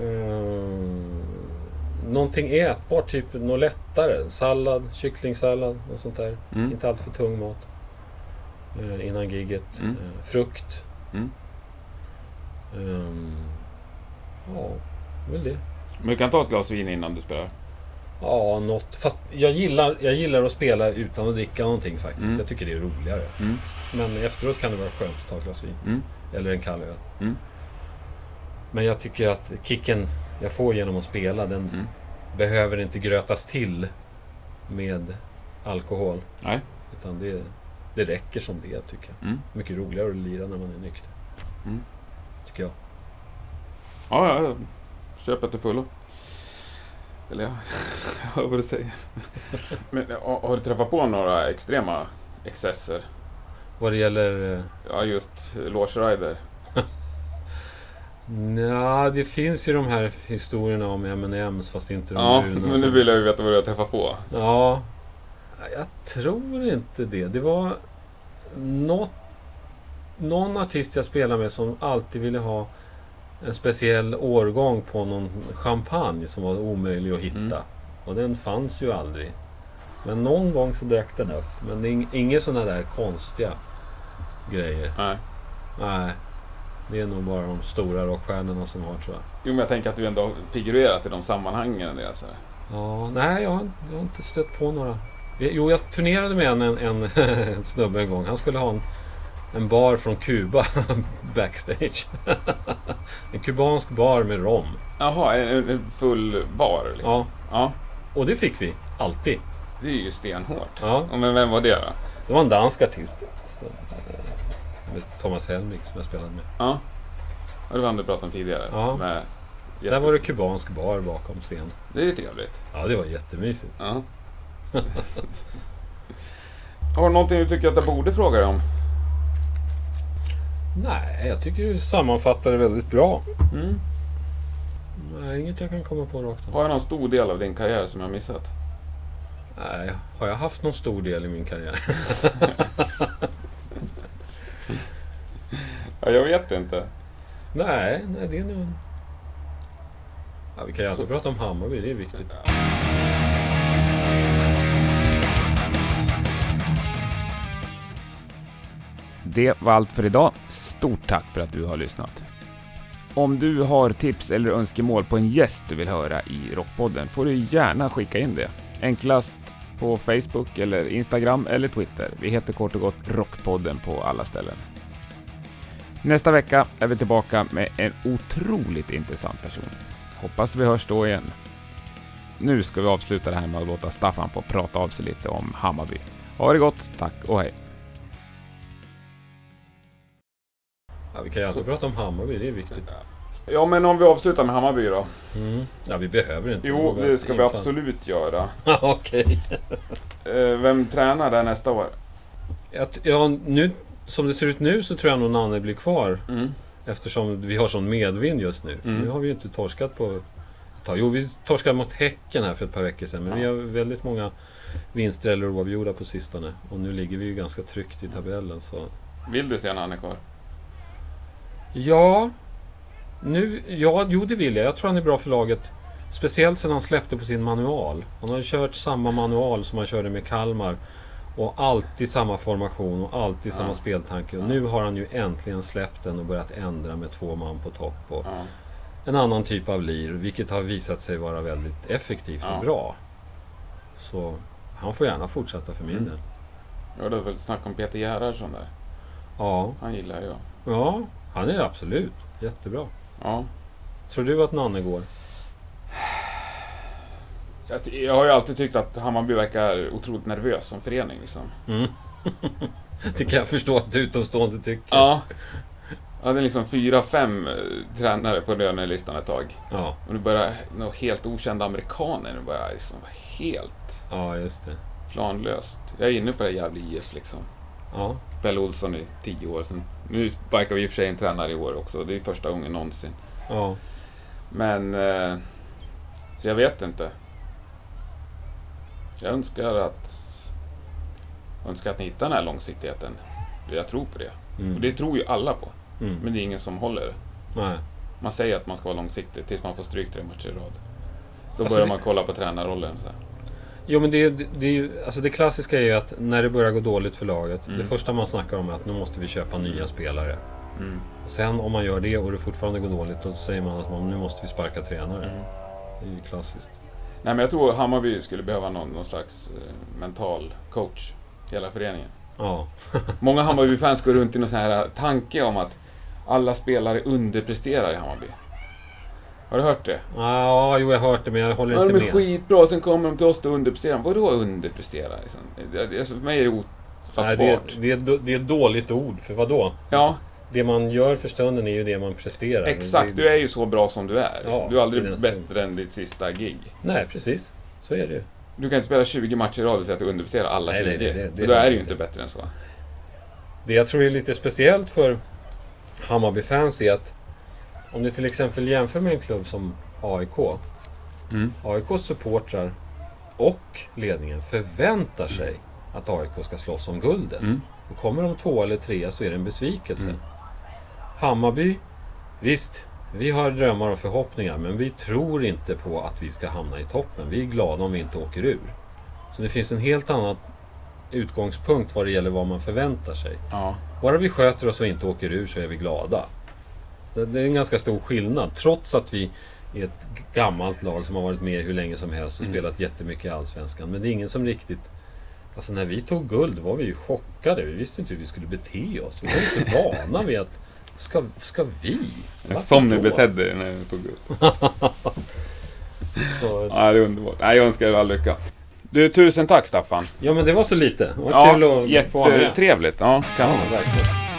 Eh, någonting ätbart, typ något lättare. Sallad, kycklingsallad, något sånt där. Mm. Inte allt för tung mat. Eh, innan gigget. Mm. Eh, frukt. Mm. Ehm, ja, väl det. Men du kan ta ett glas vin innan du spelar? Ja, något. Fast jag gillar, jag gillar att spela utan att dricka någonting faktiskt. Mm. Jag tycker det är roligare. Mm. Men efteråt kan det vara skönt att ta ett glas vin. Mm. Eller en kall öl. Mm. Men jag tycker att kicken jag får genom att spela, den Mm. behöver inte grötas till med alkohol. Nej. Utan det, det räcker som det tycker jag. Mm. Mycket roligare att lira när man är nykter. Tycker jag. Ja, ja, ja. Köper till fullo. Eller ja, jag hör vad du säger. Men har du träffat på några extrema excesser? Vad det gäller... eh, Ja, just loge rider. Nja, det finns ju de här historierna om M&M's fast inte de Ja, bruna men nu vill jag ju veta vad du har träffat på. Ja, jag tror inte det. Det var något, någon artist jag spelade med som alltid ville ha en speciell årgång på någon champagne som var omöjlig att hitta. Mm. Och den fanns ju aldrig. Men någon gång så dök den upp. Men ing- inga sådana där konstiga grejer. Nej. Nej, det är nog bara de stora rockstjärnorna som har tror jag. Jo, men jag tänker att du ändå figurerat i de sammanhangen. Alltså. Ja, nej, jag, har- jag har inte stött på några. Jo, jag turnerade med en, en, en, en snubbe en gång. Han skulle ha en, en bar från Kuba backstage. en kubansk bar med rom. Jaha, en, en full bar liksom? Ja, ja. och det fick vi. Alltid. Det är ju stenhårt. Ja, Men vem var det då? det var en dansk artist. Eh, vet, Thomas Helmig som jag spelade med. Ja. Ja, det var han du pratade om tidigare. Ja. Med jätte... Där var det kubansk bar bakom scen. Det är ju trevligt. Ja, det var jättemysigt. Ja. Har du någonting du tycker att jag borde fråga dig om? Nej, jag tycker du sammanfattar det väldigt bra. Mm. Nej, inget jag kan komma på rakt av. Har jag någon stor del av din karriär som jag missat? Nej, har jag haft någon stor del i min karriär? Ja, jag vet inte. nej, nej, det är nog... Ja, vi kan ju alltid prata om Hammarby, det är viktigt. Det var allt för idag. Stort tack för att du har lyssnat. Om du har tips eller önskemål på en gäst du vill höra i Rockpodden får du gärna skicka in det. Enklast på Facebook eller Instagram eller Twitter. Vi heter kort och gott Rockpodden på alla ställen. Nästa vecka är vi tillbaka med en otroligt intressant person. Hoppas vi hörs då igen. Nu ska vi avsluta det här med att låta Staffan få prata av sig lite om Hammarby. Ha det gott, tack och hej! Ja, vi kan ju alltid prata om Hammarby, det är viktigt. Ja, men om vi avslutar med Hammarby då? Mm. Ja, vi behöver inte. Jo, det ska vi absolut göra. Okej. Eh, Vem tränar där nästa år? Jag t- Ja, nu, som det ser ut nu så tror jag nog Nanne blir kvar. Mm. Eftersom vi har sån medvind just nu. Mm. Nu har vi ju inte torskat på ett tag. Jo, vi torskade mot Häcken här för ett par veckor sedan. Men Ja. vi har väldigt många vinster eller oavgjorda på sistone. Och nu ligger vi ju ganska tryggt i tabellen. Så. Vill du se är kvar? Ja, nu, ja, jo det vill jag. Jag tror han är bra för laget. Speciellt sen han släppte på sin manual. Han har ju kört samma manual som han körde med Kalmar. Och alltid samma formation och alltid samma Ja. speltanke. Och Ja. nu har han ju äntligen släppt den och börjat ändra med två man på topp. Och Ja. en annan typ av lir, vilket har visat sig vara väldigt effektivt och bra. Så han får gärna fortsätta för min Mm. del. Ja, det var väl snack om Peter Gerhardsson där. Ja, Han gillar jag. ja, han är absolut jättebra. Ja. Tror du att Nanne går? Jag, jag har ju alltid tyckt att Hammarby verkar otroligt nervös som förening. Liksom. Mm. det kan jag förstå att utomstående tycker. Ja. Jag hade liksom fyra, fem eh, tränare på lönelistan ett tag. Ja, Och nu börjar några helt okända amerikaner nu börjar liksom vara helt ja just det. planlöst. Jag är inne på det jävla IF liksom. Ja, Pelle Olsson i tio år sedan. Nu sparkar vi i och för sig en tränare i år också. Det är första gången någonsin. ja. Men... Eh, så jag vet inte. Jag önskar att... önskar att ni hittar den här långsiktigheten. Jag tror på det. Mm. Och det tror ju alla på. Mm. Men det är ingen som håller det. Nej. Man säger att man ska vara långsiktig tills man får stryk tre matcher i rad. Då Alltså börjar det- man kolla på tränarrollen. Så här. Jo men det, är- det, är ju, alltså det klassiska är ju att när det börjar gå dåligt för laget. Mm. Det första man snackar om är att nu måste vi köpa nya spelare. Mm. Sen om man gör det och det fortfarande går dåligt. Då säger man att man, nu måste vi sparka tränare. Mm. Det är ju klassiskt. Nej, men jag tror Hammarby skulle behöva någon, någon slags eh, mental coach. Hela föreningen. Ja. Många Hammarby-fans går runt i någon sån här tanke om att alla spelare underpresterar i Hammarby. Har du hört det? Ja, jo jag har hört det men jag håller Ja, inte de är med. skitbra, sen kommer de till oss och underpresterar. Vadå underprestera? Liksom? Det- det- Alltså, för mig är det Nej, ofattbart. det, är, det, är, ett då- det är ett dåligt ord. För vad då? Ja, Det man gör för stunden är ju det man presterar. exakt. Det, Du är ju så bra som du är. Ja, du är aldrig bättre än ditt sista gig. Nej, precis. Så är det ju. Du kan inte spela 20 matcher i rad och säga att du underpresterar alla Nej, 20. nej, det- det- det då är du ju inte. inte bättre än så. Det jag tror är lite speciellt för Hammarby-fans är att om du till exempel jämför med en klubb som AIK. Mm. AIKs supportrar och ledningen förväntar sig att AIK ska slåss om guldet. Mm. Och kommer de två eller tre så är det en besvikelse. Mm. Hammarby, visst, vi har drömmar och förhoppningar men vi tror inte på att vi ska hamna i toppen. Vi är glada om vi inte åker ur. Så det finns en helt annan utgångspunkt vad det gäller vad man förväntar sig. Ja. Bara vi sköter oss och inte åker ur så är vi glada. Det, är en ganska stor skillnad. Trots att vi är ett gammalt lag som har varit med hur länge som helst och Mm. spelat jättemycket i Allsvenskan. Men det är ingen som riktigt... Alltså när vi tog guld var vi ju chockade. Vi visste inte hur vi skulle bete oss. Vi var inte vana vid att... Ska, ska vi? Varför Som ni betedde er när ni tog upp. Så, Ja, det är underbart. Nej, jag önskar er all lycka. Du, tusen tack Staffan. ja men det var så lite. Det var Ja, kul att få vara med. jättetrevligt. Ja, Ja, kanon. verkligen.